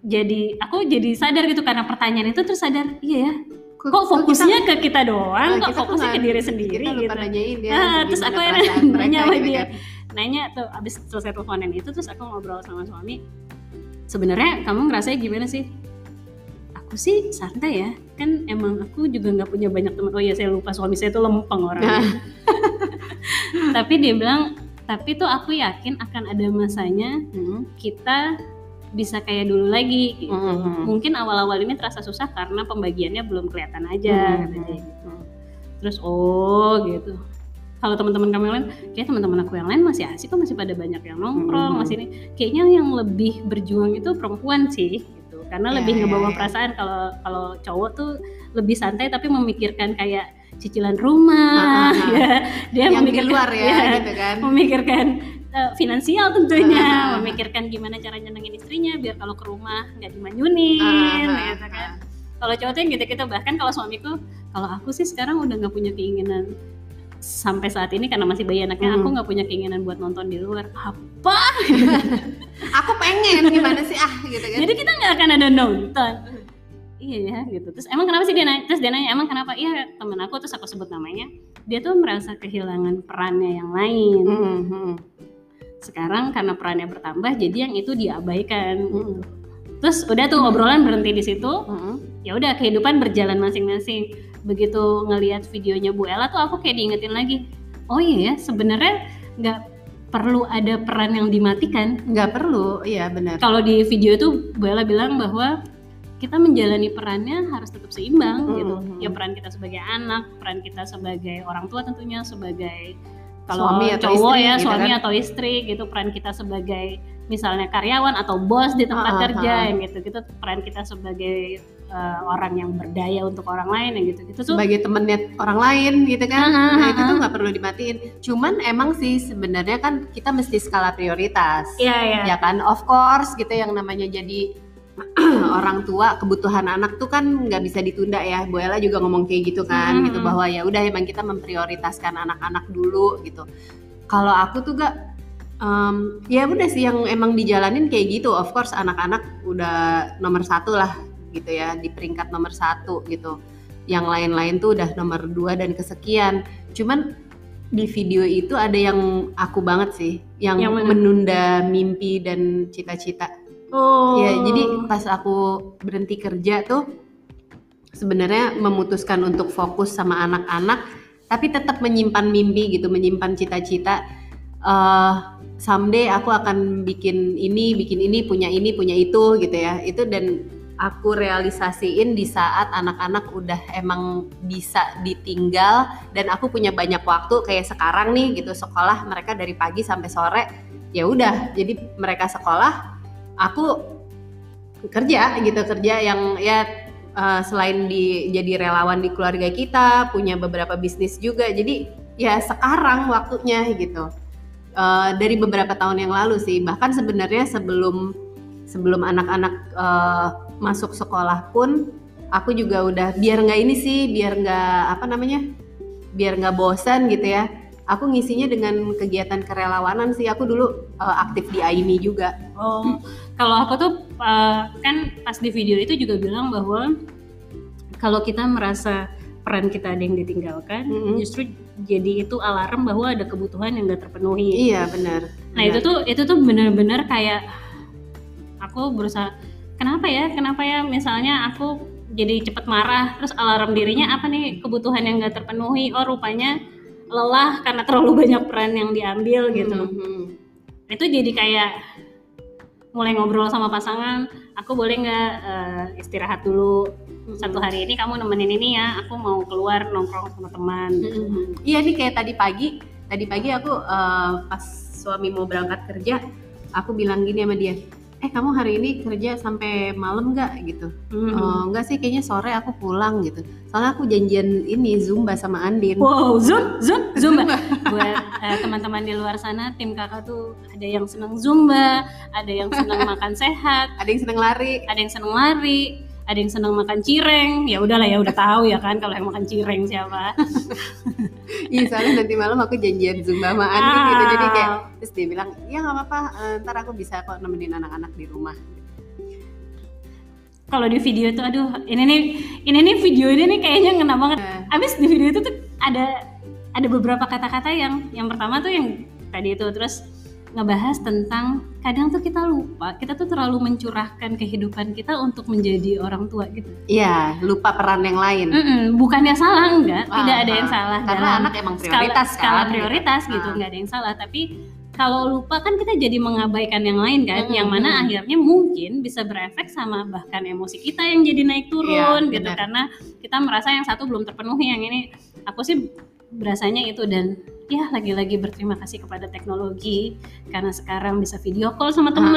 [SPEAKER 2] jadi aku jadi sadar gitu karena pertanyaan itu terus sadar iya ya kok fokusnya ke kita doang?
[SPEAKER 1] Nah,
[SPEAKER 2] kok
[SPEAKER 1] kita
[SPEAKER 2] fokusnya ke diri sendiri
[SPEAKER 1] kita lupa
[SPEAKER 2] gitu
[SPEAKER 1] nanyain dia
[SPEAKER 2] Ah, terus aku
[SPEAKER 1] mereka
[SPEAKER 2] nanya sama
[SPEAKER 1] gitu
[SPEAKER 2] dia
[SPEAKER 1] kan.
[SPEAKER 2] nanya tuh abis selesai teleponan itu terus aku ngobrol sama suami. Sebenarnya kamu ngerasanya gimana sih? Aku sih santai ya. Kan emang aku juga nggak punya banyak teman. Oh iya saya lupa. Suami saya tuh lempeng orangnya
[SPEAKER 1] Nah.
[SPEAKER 2] tapi dia bilang tapi tuh aku yakin akan ada masanya
[SPEAKER 1] Mm-mm.
[SPEAKER 2] kita bisa kayak dulu lagi gitu.
[SPEAKER 1] Mm-mm.
[SPEAKER 2] mungkin awal-awal ini terasa susah karena pembagiannya belum kelihatan aja dia gitu. terus oh gitu kalau teman-teman kamu yang lain kayak teman-teman aku yang lain masih asik kok masih pada banyak yang nongkrong
[SPEAKER 1] Mm-mm.
[SPEAKER 2] masih ini kayaknya yang lebih berjuang itu perempuan sih gitu karena
[SPEAKER 1] Ya,
[SPEAKER 2] lebih
[SPEAKER 1] ya,
[SPEAKER 2] ngebawa
[SPEAKER 1] ya.
[SPEAKER 2] perasaan kalau kalau cowok tuh lebih santai tapi memikirkan kayak cicilan rumah
[SPEAKER 1] Ah, ah, ah.
[SPEAKER 2] ya dia
[SPEAKER 1] yang di luar ya,
[SPEAKER 2] ya,
[SPEAKER 1] gitu kan
[SPEAKER 2] memikirkan eh, finansial tentunya,
[SPEAKER 1] Ah.
[SPEAKER 2] memikirkan gimana cara nyenengin istrinya biar kalau ke rumah nggak dimanyunin,
[SPEAKER 1] Ah,
[SPEAKER 2] gitu kan. Kalau cowok tuh yang gitu-gitu bahkan kalau suamiku, kalau aku sih sekarang udah nggak punya keinginan sampai saat ini karena masih bayi anaknya
[SPEAKER 1] Hmm.
[SPEAKER 2] aku nggak punya keinginan buat nonton di luar. Apa?
[SPEAKER 1] Aku pengen gimana sih? Ah gitu kan.
[SPEAKER 2] Jadi kita nggak akan ada nonton. Iya ya gitu. Terus emang kenapa sih dia nanya terus dia nanya emang kenapa? Iya temen aku terus aku sebut namanya. Dia tuh merasa kehilangan perannya yang lain.
[SPEAKER 1] Mm, mm,
[SPEAKER 2] sekarang karena perannya bertambah jadi yang itu diabaikan.
[SPEAKER 1] Mm,
[SPEAKER 2] terus udah tuh obrolan berhenti di situ.
[SPEAKER 1] Mm, mm.
[SPEAKER 2] ya udah kehidupan berjalan masing-masing. Begitu ngelihat videonya Bu Ella tuh aku kayak diingetin lagi oh iya ya sebenarnya nggak perlu ada peran yang dimatikan.
[SPEAKER 1] Nggak perlu iya benar.
[SPEAKER 2] Kalau di video itu Bu Ella bilang bahwa kita menjalani perannya harus tetap seimbang
[SPEAKER 1] Hmm,
[SPEAKER 2] gitu
[SPEAKER 1] hmm.
[SPEAKER 2] ya peran kita sebagai anak peran kita sebagai orang tua tentunya sebagai kalau
[SPEAKER 1] Suami atau
[SPEAKER 2] cowok
[SPEAKER 1] istri
[SPEAKER 2] ya
[SPEAKER 1] gitu
[SPEAKER 2] suami
[SPEAKER 1] kan.
[SPEAKER 2] atau istri gitu peran kita sebagai misalnya karyawan atau bos di tempat
[SPEAKER 1] Ah, ah,
[SPEAKER 2] kerja
[SPEAKER 1] ah.
[SPEAKER 2] yang gitu gitu peran kita sebagai eh, orang yang berdaya untuk orang lain yang gitu gitu tuh
[SPEAKER 1] sebagai temennya orang lain gitu kan
[SPEAKER 2] Ah, ah,
[SPEAKER 1] nah, itu
[SPEAKER 2] ah.
[SPEAKER 1] tuh nggak perlu dimatiin cuman emang sih sebenarnya kan kita mesti skala prioritas
[SPEAKER 2] Iya ya
[SPEAKER 1] ya kan of course gitu yang namanya jadi orang tua kebutuhan anak tuh kan nggak bisa ditunda ya. Bu Ella juga ngomong kayak gitu kan
[SPEAKER 2] Hmm.
[SPEAKER 1] gitu bahwa ya udah emang kita memprioritaskan anak-anak dulu gitu. Kalau aku tuh gak em, ya udah sih yang emang dijalanin kayak gitu. Of course anak-anak udah nomor satu lah gitu ya di peringkat nomor satu gitu. Yang lain-lain tuh udah nomor dua dan kesekian. Cuman di video itu ada yang aku banget sih yang,
[SPEAKER 2] Yang mana?
[SPEAKER 1] menunda mimpi dan cita-cita
[SPEAKER 2] oh
[SPEAKER 1] Ya, jadi pas aku berhenti kerja tuh sebenarnya memutuskan untuk fokus sama anak-anak, tapi tetap menyimpan mimpi gitu, menyimpan cita-cita. eh someday aku akan bikin ini, bikin ini, punya ini, punya itu gitu ya. Itu dan aku realisasiin di saat anak-anak udah emang bisa ditinggal dan aku punya banyak waktu kayak sekarang nih gitu sekolah mereka dari pagi sampai sore ya udah jadi mereka sekolah aku kerja gitu kerja yang ya eh, selain di jadi relawan di keluarga kita punya beberapa bisnis juga. Jadi ya sekarang waktunya gitu. Eh, dari beberapa tahun yang lalu sih. Bahkan sebenarnya sebelum sebelum anak-anak eh, masuk sekolah pun aku juga udah biar nggak ini sih biar nggak apa namanya biar nggak bosan gitu ya. Aku ngisinya dengan kegiatan kerelawanan sih. Aku dulu eh, aktif di AIMI juga.
[SPEAKER 2] Oh, kalau aku tuh uh, kan pas di video itu juga bilang bahwa kalau kita merasa peran kita ada yang ditinggalkan,
[SPEAKER 1] Mm-mm.
[SPEAKER 2] justru jadi itu alarm bahwa ada kebutuhan yang gak terpenuhi.
[SPEAKER 1] iya benar
[SPEAKER 2] Nah itu tuh itu tuh benar-benar kayak aku berusaha kenapa ya kenapa ya misalnya aku jadi cepet marah terus alarm dirinya apa nih kebutuhan yang gak terpenuhi oh rupanya lelah karena terlalu banyak peran yang diambil gitu
[SPEAKER 1] Mhm.
[SPEAKER 2] itu jadi kayak mulai ngobrol sama pasangan aku boleh nggak eh, istirahat dulu satu hari ini kamu nemenin ini ya aku mau keluar nongkrong sama teman gitu.
[SPEAKER 1] Mhm. Iya nih kayak tadi pagi, tadi pagi aku eh, pas suami mau berangkat kerja, aku bilang gini sama dia, eh kamu hari ini kerja sampai malam nggak gitu?
[SPEAKER 2] Mhm.
[SPEAKER 1] Oh enggak sih, kayaknya sore aku pulang gitu. Soalnya aku janjian ini zumba sama Andin.
[SPEAKER 2] Wow, zoom, zoom, zumba. Buat eh, teman-teman di luar sana, tim kakak tuh ada yang senang zumba, ada yang senang makan sehat,
[SPEAKER 1] Ada yang seneng lari.
[SPEAKER 2] ada yang senang lari, ada yang senang makan cireng. Ya udahlah ya udah tahu ya kan kalau yang makan cireng siapa.
[SPEAKER 1] Iya soalnya nanti malam aku janjian zumba sama Andin gitu. Jadi kayak
[SPEAKER 2] Ah.
[SPEAKER 1] terus dia bilang, ya nggak apa-apa, eh, ntar aku bisa kok nemenin anak-anak di rumah.
[SPEAKER 2] kalau di video itu aduh ini nih ini nih video ini nih kayaknya ngena banget abis di video itu tuh ada ada beberapa kata-kata yang yang pertama tuh yang tadi itu terus ngebahas tentang kadang tuh kita lupa kita tuh terlalu mencurahkan kehidupan kita untuk menjadi orang tua gitu
[SPEAKER 1] Iya, lupa peran yang lain.
[SPEAKER 2] Mm-mm, bukannya salah enggak
[SPEAKER 1] Ah,
[SPEAKER 2] tidak ada yang
[SPEAKER 1] ah.
[SPEAKER 2] salah
[SPEAKER 1] Karena
[SPEAKER 2] dalam
[SPEAKER 1] anak emang
[SPEAKER 2] skala,
[SPEAKER 1] prioritas
[SPEAKER 2] skala
[SPEAKER 1] kan,
[SPEAKER 2] prioritas
[SPEAKER 1] gitu.
[SPEAKER 2] gitu
[SPEAKER 1] Ah.
[SPEAKER 2] nggak ada yang salah tapi kalau lupa kan kita jadi mengabaikan yang lain kan,
[SPEAKER 1] Mm-mm.
[SPEAKER 2] yang mana akhirnya mungkin bisa berefek sama bahkan emosi kita yang jadi naik turun
[SPEAKER 1] Iya,
[SPEAKER 2] gitu karena kita merasa yang satu belum terpenuhi, yang ini aku sih berasanya itu dan ya lagi-lagi berterima kasih kepada teknologi karena sekarang bisa video call sama teman,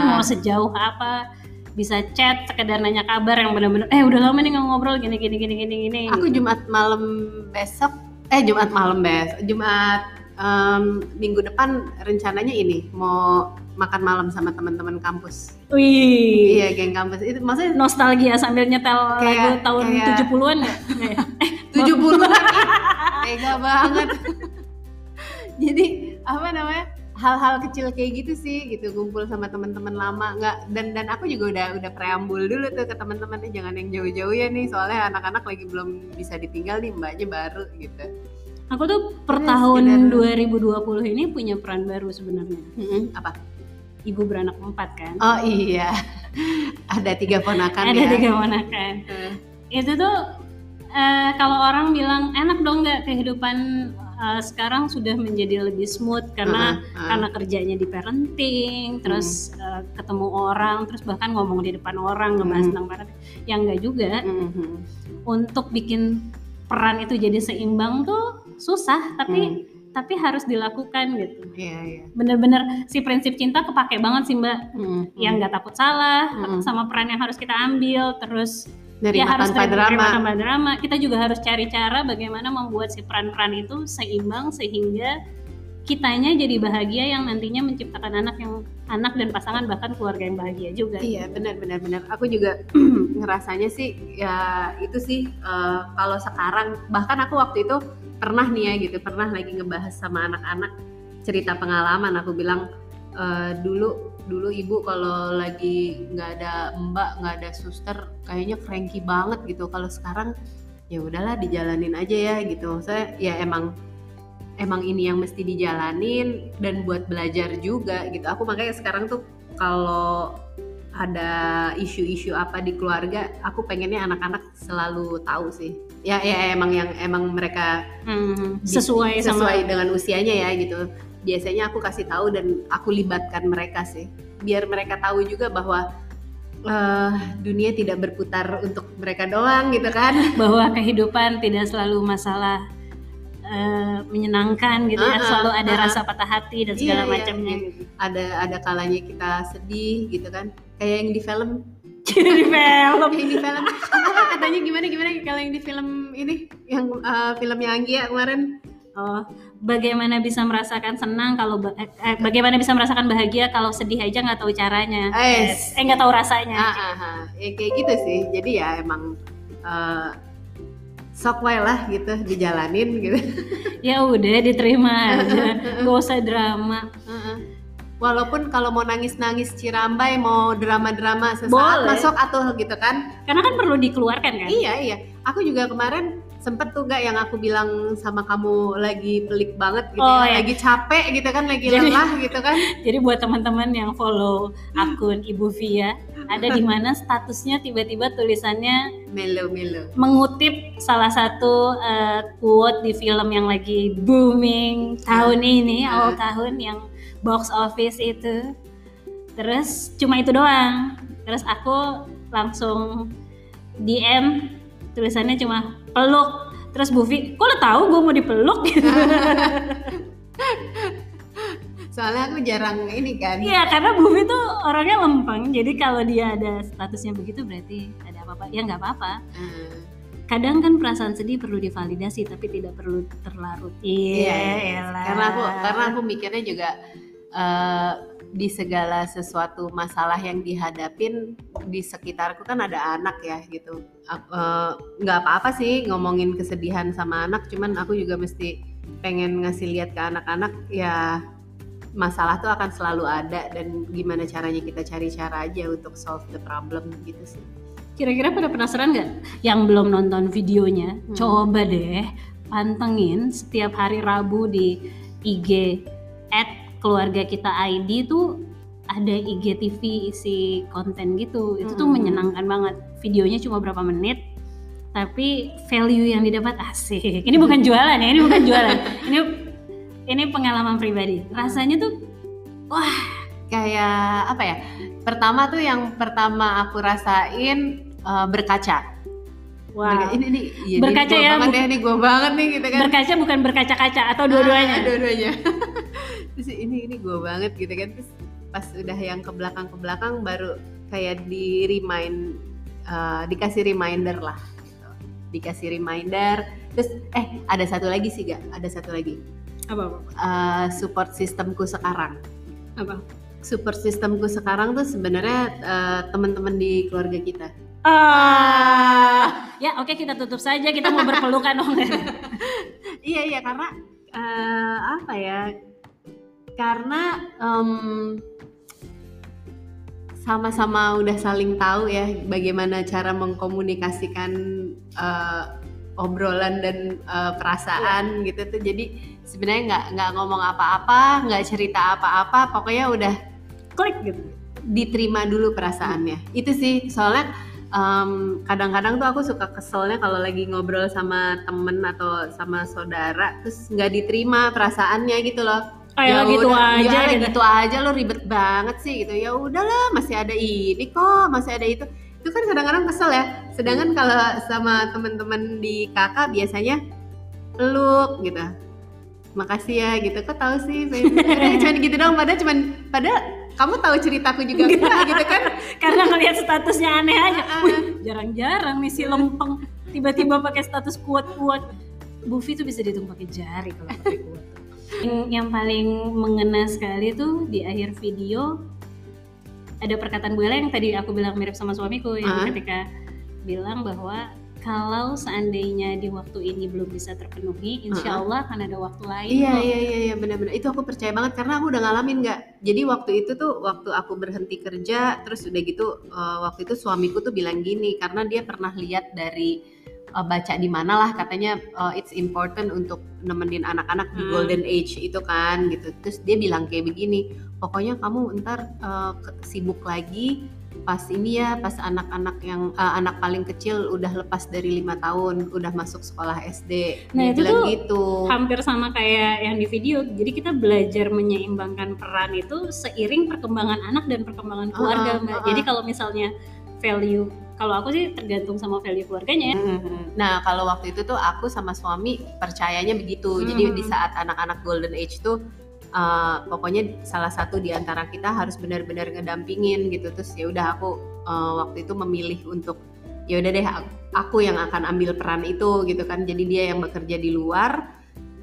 [SPEAKER 1] Ah.
[SPEAKER 2] mau sejauh apa bisa chat sekedar nanya kabar yang benar-benar eh udah lama nih nggak ngobrol gini gini gini gini gini
[SPEAKER 1] Aku Jumat malam besok, eh Jumat malam besok, Jumat em, minggu depan rencananya ini mau makan malam sama teman-teman kampus.
[SPEAKER 2] wih
[SPEAKER 1] Iya, geng kampus. Itu maksudnya
[SPEAKER 2] nostalgia sambil nyetel
[SPEAKER 1] Kayak-
[SPEAKER 2] lagu tahun
[SPEAKER 1] kayak-
[SPEAKER 2] 70-an nggak? Nggak ya?
[SPEAKER 1] 70 tega banget. Jadi apa namanya? hal-hal kecil kayak gitu sih gitu kumpul sama teman-teman lama nggak dan dan aku juga udah udah preambul dulu tuh ke teman-teman "Eh, jangan yang jauh-jauh ya nih soalnya anak-anak lagi belum bisa ditinggal nih mbaknya baru gitu
[SPEAKER 2] Aku tuh per
[SPEAKER 1] Ya,
[SPEAKER 2] tahun
[SPEAKER 1] sekedar-
[SPEAKER 2] 2020 ini punya peran baru sebenarnya.
[SPEAKER 1] Mm-mm, apa
[SPEAKER 2] Ibu beranak empat kan.
[SPEAKER 1] oh iya ada tiga ponakan
[SPEAKER 2] Ada
[SPEAKER 1] ya
[SPEAKER 2] tiga ponakan. Itu tuh eh, kalau orang bilang enak dong nggak kehidupan eh, sekarang sudah menjadi lebih smooth karena
[SPEAKER 1] uh-uh, uh.
[SPEAKER 2] karena kerjanya di parenting, terus eh, ketemu orang, terus bahkan ngomong di depan orang ngebahas
[SPEAKER 1] Hmm.
[SPEAKER 2] tentang parenting. Yang enggak juga
[SPEAKER 1] Mhm.
[SPEAKER 2] untuk bikin peran itu jadi seimbang tuh susah, tapi
[SPEAKER 1] Hmm.
[SPEAKER 2] tapi harus dilakukan gitu.
[SPEAKER 1] iya iya
[SPEAKER 2] Bener-bener si prinsip cinta kepake banget sih mbak,
[SPEAKER 1] Mhm.
[SPEAKER 2] yang nggak takut salah
[SPEAKER 1] Hmm.
[SPEAKER 2] sama peran yang harus kita ambil, terus
[SPEAKER 1] dari
[SPEAKER 2] ya harus
[SPEAKER 1] tanpa
[SPEAKER 2] terima
[SPEAKER 1] drama
[SPEAKER 2] tanpa drama. Kita juga harus cari cara bagaimana membuat si peran-peran itu seimbang sehingga kitanya jadi bahagia yang nantinya menciptakan anak yang anak dan pasangan bahkan keluarga yang bahagia juga.
[SPEAKER 1] Iya benar benar benar. Aku juga ngerasanya sih ya itu sih eh, kalau sekarang bahkan aku waktu itu pernah nih ya gitu pernah lagi ngebahas sama anak-anak cerita pengalaman. Aku bilang eh, dulu dulu ibu kalau lagi nggak ada mbak nggak ada suster kayaknya cranky banget gitu. Kalau sekarang ya udahlah dijalanin aja ya gitu. Saya ya emang emang ini yang mesti dijalanin dan buat belajar juga gitu. Aku makanya sekarang tuh kalau ada isu-isu apa di keluarga, aku pengennya anak-anak selalu tahu sih. Ya, ya emang yang emang mereka
[SPEAKER 2] Hmm,
[SPEAKER 1] di-
[SPEAKER 2] sesuai, sama
[SPEAKER 1] sesuai dengan usianya ya gitu. Biasanya aku kasih tahu dan aku libatkan mereka sih, biar mereka tahu juga bahwa eh, dunia tidak berputar untuk mereka doang gitu kan.
[SPEAKER 2] bahwa kehidupan tidak selalu masalah eh, menyenangkan gitu ya,
[SPEAKER 1] Ah,
[SPEAKER 2] selalu ada
[SPEAKER 1] ah.
[SPEAKER 2] rasa patah hati dan segala
[SPEAKER 1] Iya, iya,
[SPEAKER 2] macamnya
[SPEAKER 1] iya.
[SPEAKER 2] gitu.
[SPEAKER 1] Ada ada kalanya kita sedih gitu kan, kayak yang di film
[SPEAKER 2] di film.
[SPEAKER 1] yang di film apa katanya gimana gimana kalau yang di film ini yang eh, filmnya Anggia kemarin
[SPEAKER 2] Oh, bagaimana bisa merasakan senang kalau eh, eh, bagaimana bisa merasakan bahagia kalau sedih aja nggak tahu caranya.
[SPEAKER 1] Es.
[SPEAKER 2] Eh nggak tahu rasanya.
[SPEAKER 1] ah, ah, ah. Ya, kayak gitu sih jadi ya emang eh, sok lah gitu dijalanin gitu
[SPEAKER 2] Ya udah diterima aja, gak usah drama.
[SPEAKER 1] Walaupun kalau mau nangis-nangis cirambai mau drama-drama sesaat
[SPEAKER 2] Boleh.
[SPEAKER 1] masuk atau gitu kan
[SPEAKER 2] Karena kan perlu dikeluarkan kan.
[SPEAKER 1] iya iya aku juga kemarin sempet tuh gak yang aku bilang sama kamu lagi pelik banget gitu
[SPEAKER 2] Oh,
[SPEAKER 1] ya, lagi capek gitu kan lagi
[SPEAKER 2] Jadi-
[SPEAKER 1] lelah gitu kan.
[SPEAKER 2] Jadi buat teman-teman yang follow akun Ibu Via, ada di mana statusnya tiba-tiba tulisannya
[SPEAKER 1] melo melo.
[SPEAKER 2] mengutip salah satu eh, quote di film yang lagi booming tahun ini awal tahun yang box office itu. Terus cuma itu doang. Terus aku langsung DM tulisannya cuma peluk terus Bufi kok lo tahu gue mau dipeluk? Gitu
[SPEAKER 1] soalnya aku jarang ini kan.
[SPEAKER 2] Iya karena Bufi tuh orangnya lempeng. Jadi kalau dia ada statusnya begitu berarti ada apa-apa. Ya nggak apa-apa.
[SPEAKER 1] Eh,
[SPEAKER 2] kadang kan perasaan sedih perlu divalidasi tapi tidak perlu terlarut. Iya
[SPEAKER 1] iya,
[SPEAKER 2] elah.
[SPEAKER 1] karena aku karena aku mikirnya juga eh, di segala sesuatu masalah yang dihadapin di sekitarku kan ada anak ya gitu. Eh, nggak apa-apa sih ngomongin kesedihan sama anak cuman aku juga mesti pengen ngasih lihat ke anak-anak ya masalah tuh akan selalu ada dan gimana caranya kita cari cara aja untuk solve the problem gitu sih.
[SPEAKER 2] Kira-kira pada penasaran nggak yang belum nonton videonya?
[SPEAKER 1] Hmm.
[SPEAKER 2] coba deh pantengin setiap hari Rabu di IG at keluarga kita ID tuh ada IGTV isi konten gitu itu tuh
[SPEAKER 1] Hmm.
[SPEAKER 2] menyenangkan banget videonya cuma berapa menit tapi value yang didapat asik ini bukan jualan ya ini bukan jualan ini ini pengalaman pribadi. Rasanya tuh wah
[SPEAKER 1] kayak apa ya? Pertama tuh yang pertama aku rasain uh, berkaca.
[SPEAKER 2] Wow.
[SPEAKER 1] Ini ini iya,
[SPEAKER 2] Berkaca
[SPEAKER 1] ini gua
[SPEAKER 2] ya,
[SPEAKER 1] banget
[SPEAKER 2] bu-
[SPEAKER 1] ya, ini gue banget nih gitu kan.
[SPEAKER 2] berkaca bukan berkaca-kaca atau dua-duanya.
[SPEAKER 1] Ah, dua-duanya. Terus ini ini gue banget gitu kan. Terus pas udah yang ke belakang ke belakang baru kayak di remind uh, dikasih reminder lah gitu. Dikasih reminder. Terus eh ada satu lagi sih gak? Ada satu lagi.
[SPEAKER 2] Apa apa?
[SPEAKER 1] Uh, support sistemku sekarang.
[SPEAKER 2] Apa?
[SPEAKER 1] Support sistemku sekarang tuh sebenarnya uh, teman-teman di keluarga kita.
[SPEAKER 2] Ah. Ya oke kita tutup saja kita mau berpelukan dong.
[SPEAKER 1] Iya iya karena eh, apa ya? Karena em, sama-sama udah saling tahu ya bagaimana cara mengkomunikasikan eh, obrolan dan eh, perasaan gitu tuh. Jadi sebenarnya nggak nggak ngomong apa-apa, nggak cerita apa-apa, pokoknya udah
[SPEAKER 2] Klik gitu.
[SPEAKER 1] diterima dulu perasaannya. Itu sih soalnya em, kadang-kadang tuh aku suka keselnya kalau lagi ngobrol sama temen atau sama saudara terus nggak diterima perasaannya gitu loh.
[SPEAKER 2] Kayak gitu
[SPEAKER 1] udah,
[SPEAKER 2] aja
[SPEAKER 1] ya,
[SPEAKER 2] gitu.
[SPEAKER 1] aja lo ribet banget sih gitu. Ya udahlah masih ada ini kok, masih ada itu. Itu kan kadang-kadang kesel ya. Sedangkan kalau sama temen-temen di kakak biasanya peluk gitu. Makasih ya gitu. Kok tahu sih? Cuman gitu dong. Padahal cuman padahal kamu tahu ceritaku juga enggak gitu kan?
[SPEAKER 2] Karena ngelihat statusnya aneh aja. Jarang-jarang nih si lempeng tiba-tiba pakai status kuat-kuat. Buffy tuh bisa dihitung pakai jari kalau pakai kuat. Yang, yang paling mengena sekali tuh di akhir video ada perkataan Bu Ella yang tadi aku bilang mirip sama suamiku yang
[SPEAKER 1] Ah.
[SPEAKER 2] ketika bilang bahwa kalau seandainya di waktu ini belum bisa terpenuhi, insya
[SPEAKER 1] Ah.
[SPEAKER 2] Allah akan ada waktu lain.
[SPEAKER 1] Iya
[SPEAKER 2] kok.
[SPEAKER 1] iya iya iya benar-benar itu aku percaya banget karena aku udah ngalamin nggak. Jadi waktu itu tuh waktu aku berhenti kerja terus udah gitu eh, waktu itu suamiku tuh bilang gini karena dia pernah lihat dari eh, baca di mana lah katanya eh, it's important untuk nemenin anak-anak di
[SPEAKER 2] Hmm.
[SPEAKER 1] golden age itu kan gitu. Terus dia bilang kayak begini, pokoknya kamu ntar ke- sibuk lagi pas ini ya pas anak-anak yang eh, anak paling kecil udah lepas dari lima tahun udah masuk sekolah SD
[SPEAKER 2] Nah, itu tuh
[SPEAKER 1] gitu
[SPEAKER 2] hampir sama kayak yang di video. Jadi kita belajar menyeimbangkan peran itu seiring perkembangan anak dan perkembangan keluarga,
[SPEAKER 1] Uh-uh,
[SPEAKER 2] Mbak.
[SPEAKER 1] uh-uh.
[SPEAKER 2] Jadi kalau misalnya value kalau aku sih tergantung sama value keluarganya ya.
[SPEAKER 1] Nah, kalau waktu itu tuh aku sama suami percayanya begitu. Jadi
[SPEAKER 2] Hmm.
[SPEAKER 1] di saat anak-anak golden age tuh uh, pokoknya salah satu di antara kita harus benar-benar ngedampingin gitu. Terus ya udah aku uh, waktu itu memilih untuk ya udah deh aku- yang akan ambil peran itu gitu kan. Jadi dia yang bekerja di luar.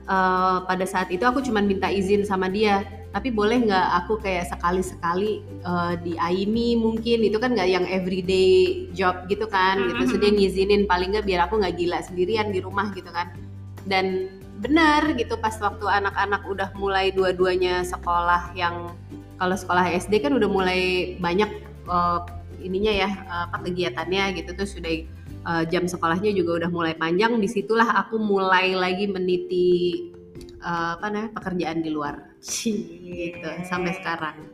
[SPEAKER 1] Uh, pada saat itu aku cuma minta izin sama dia tapi boleh nggak aku kayak sekali-sekali uh, di AIMI mungkin itu kan nggak yang everyday job gitu kan gitu so dia ngizinin paling nggak biar aku nggak gila sendirian di rumah gitu kan dan benar gitu pas waktu anak-anak udah mulai dua-duanya sekolah yang kalau sekolah SD kan udah mulai banyak uh, ininya ya apa kegiatannya gitu. Terus sudah uh, jam sekolahnya juga udah mulai panjang. Di situlah aku mulai lagi meniti uh, apa namanya pekerjaan di luar. Gitu sampai sekarang.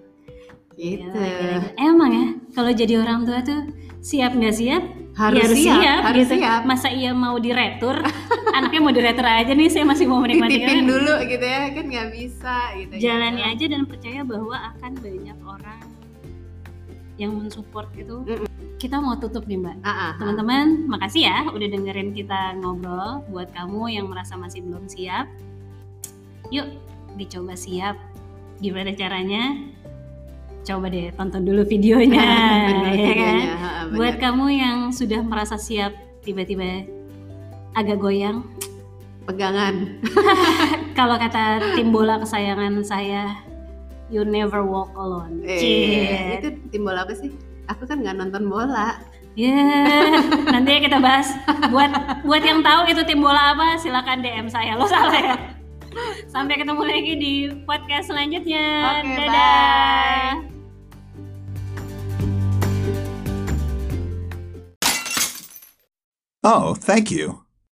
[SPEAKER 1] Gitu.
[SPEAKER 2] Gila, gila. Emang ya, kalau jadi orang tua tuh siap nggak siap?
[SPEAKER 1] Harus,
[SPEAKER 2] Ya
[SPEAKER 1] siap, harus
[SPEAKER 2] gitu.
[SPEAKER 1] siap
[SPEAKER 2] Masa iya mau diretur? Anaknya mau diretur aja nih, saya masih mau menikmati kalian.
[SPEAKER 1] dulu gitu ya kan nggak bisa gitu
[SPEAKER 2] Jalani
[SPEAKER 1] gitu.
[SPEAKER 2] aja dan percaya bahwa akan banyak orang yang mensupport gitu. Kita mau tutup nih mbak.
[SPEAKER 1] Ah, ah, ah.
[SPEAKER 2] Teman-teman, makasih ya udah dengerin kita ngobrol. Buat kamu yang merasa masih belum siap, yuk dicoba siap. Gimana caranya? Coba deh tonton dulu videonya,
[SPEAKER 1] Bener
[SPEAKER 2] ya kan?
[SPEAKER 1] videonya, ah,
[SPEAKER 2] Buat kamu yang sudah merasa siap, tiba-tiba agak goyang.
[SPEAKER 1] pegangan
[SPEAKER 2] Kalau kata tim bola kesayangan saya, you never walk alone.
[SPEAKER 1] eh, itu tim bola apa sih aku kan nggak nonton bola
[SPEAKER 2] Ya, nanti ya kita bahas. Buat buat yang tahu itu tim bola apa, silakan DM saya. Lo salah ya. Sampai ketemu lagi di podcast selanjutnya.
[SPEAKER 1] Oke,
[SPEAKER 2] Dadah.
[SPEAKER 1] bye.
[SPEAKER 3] Oh, thank you.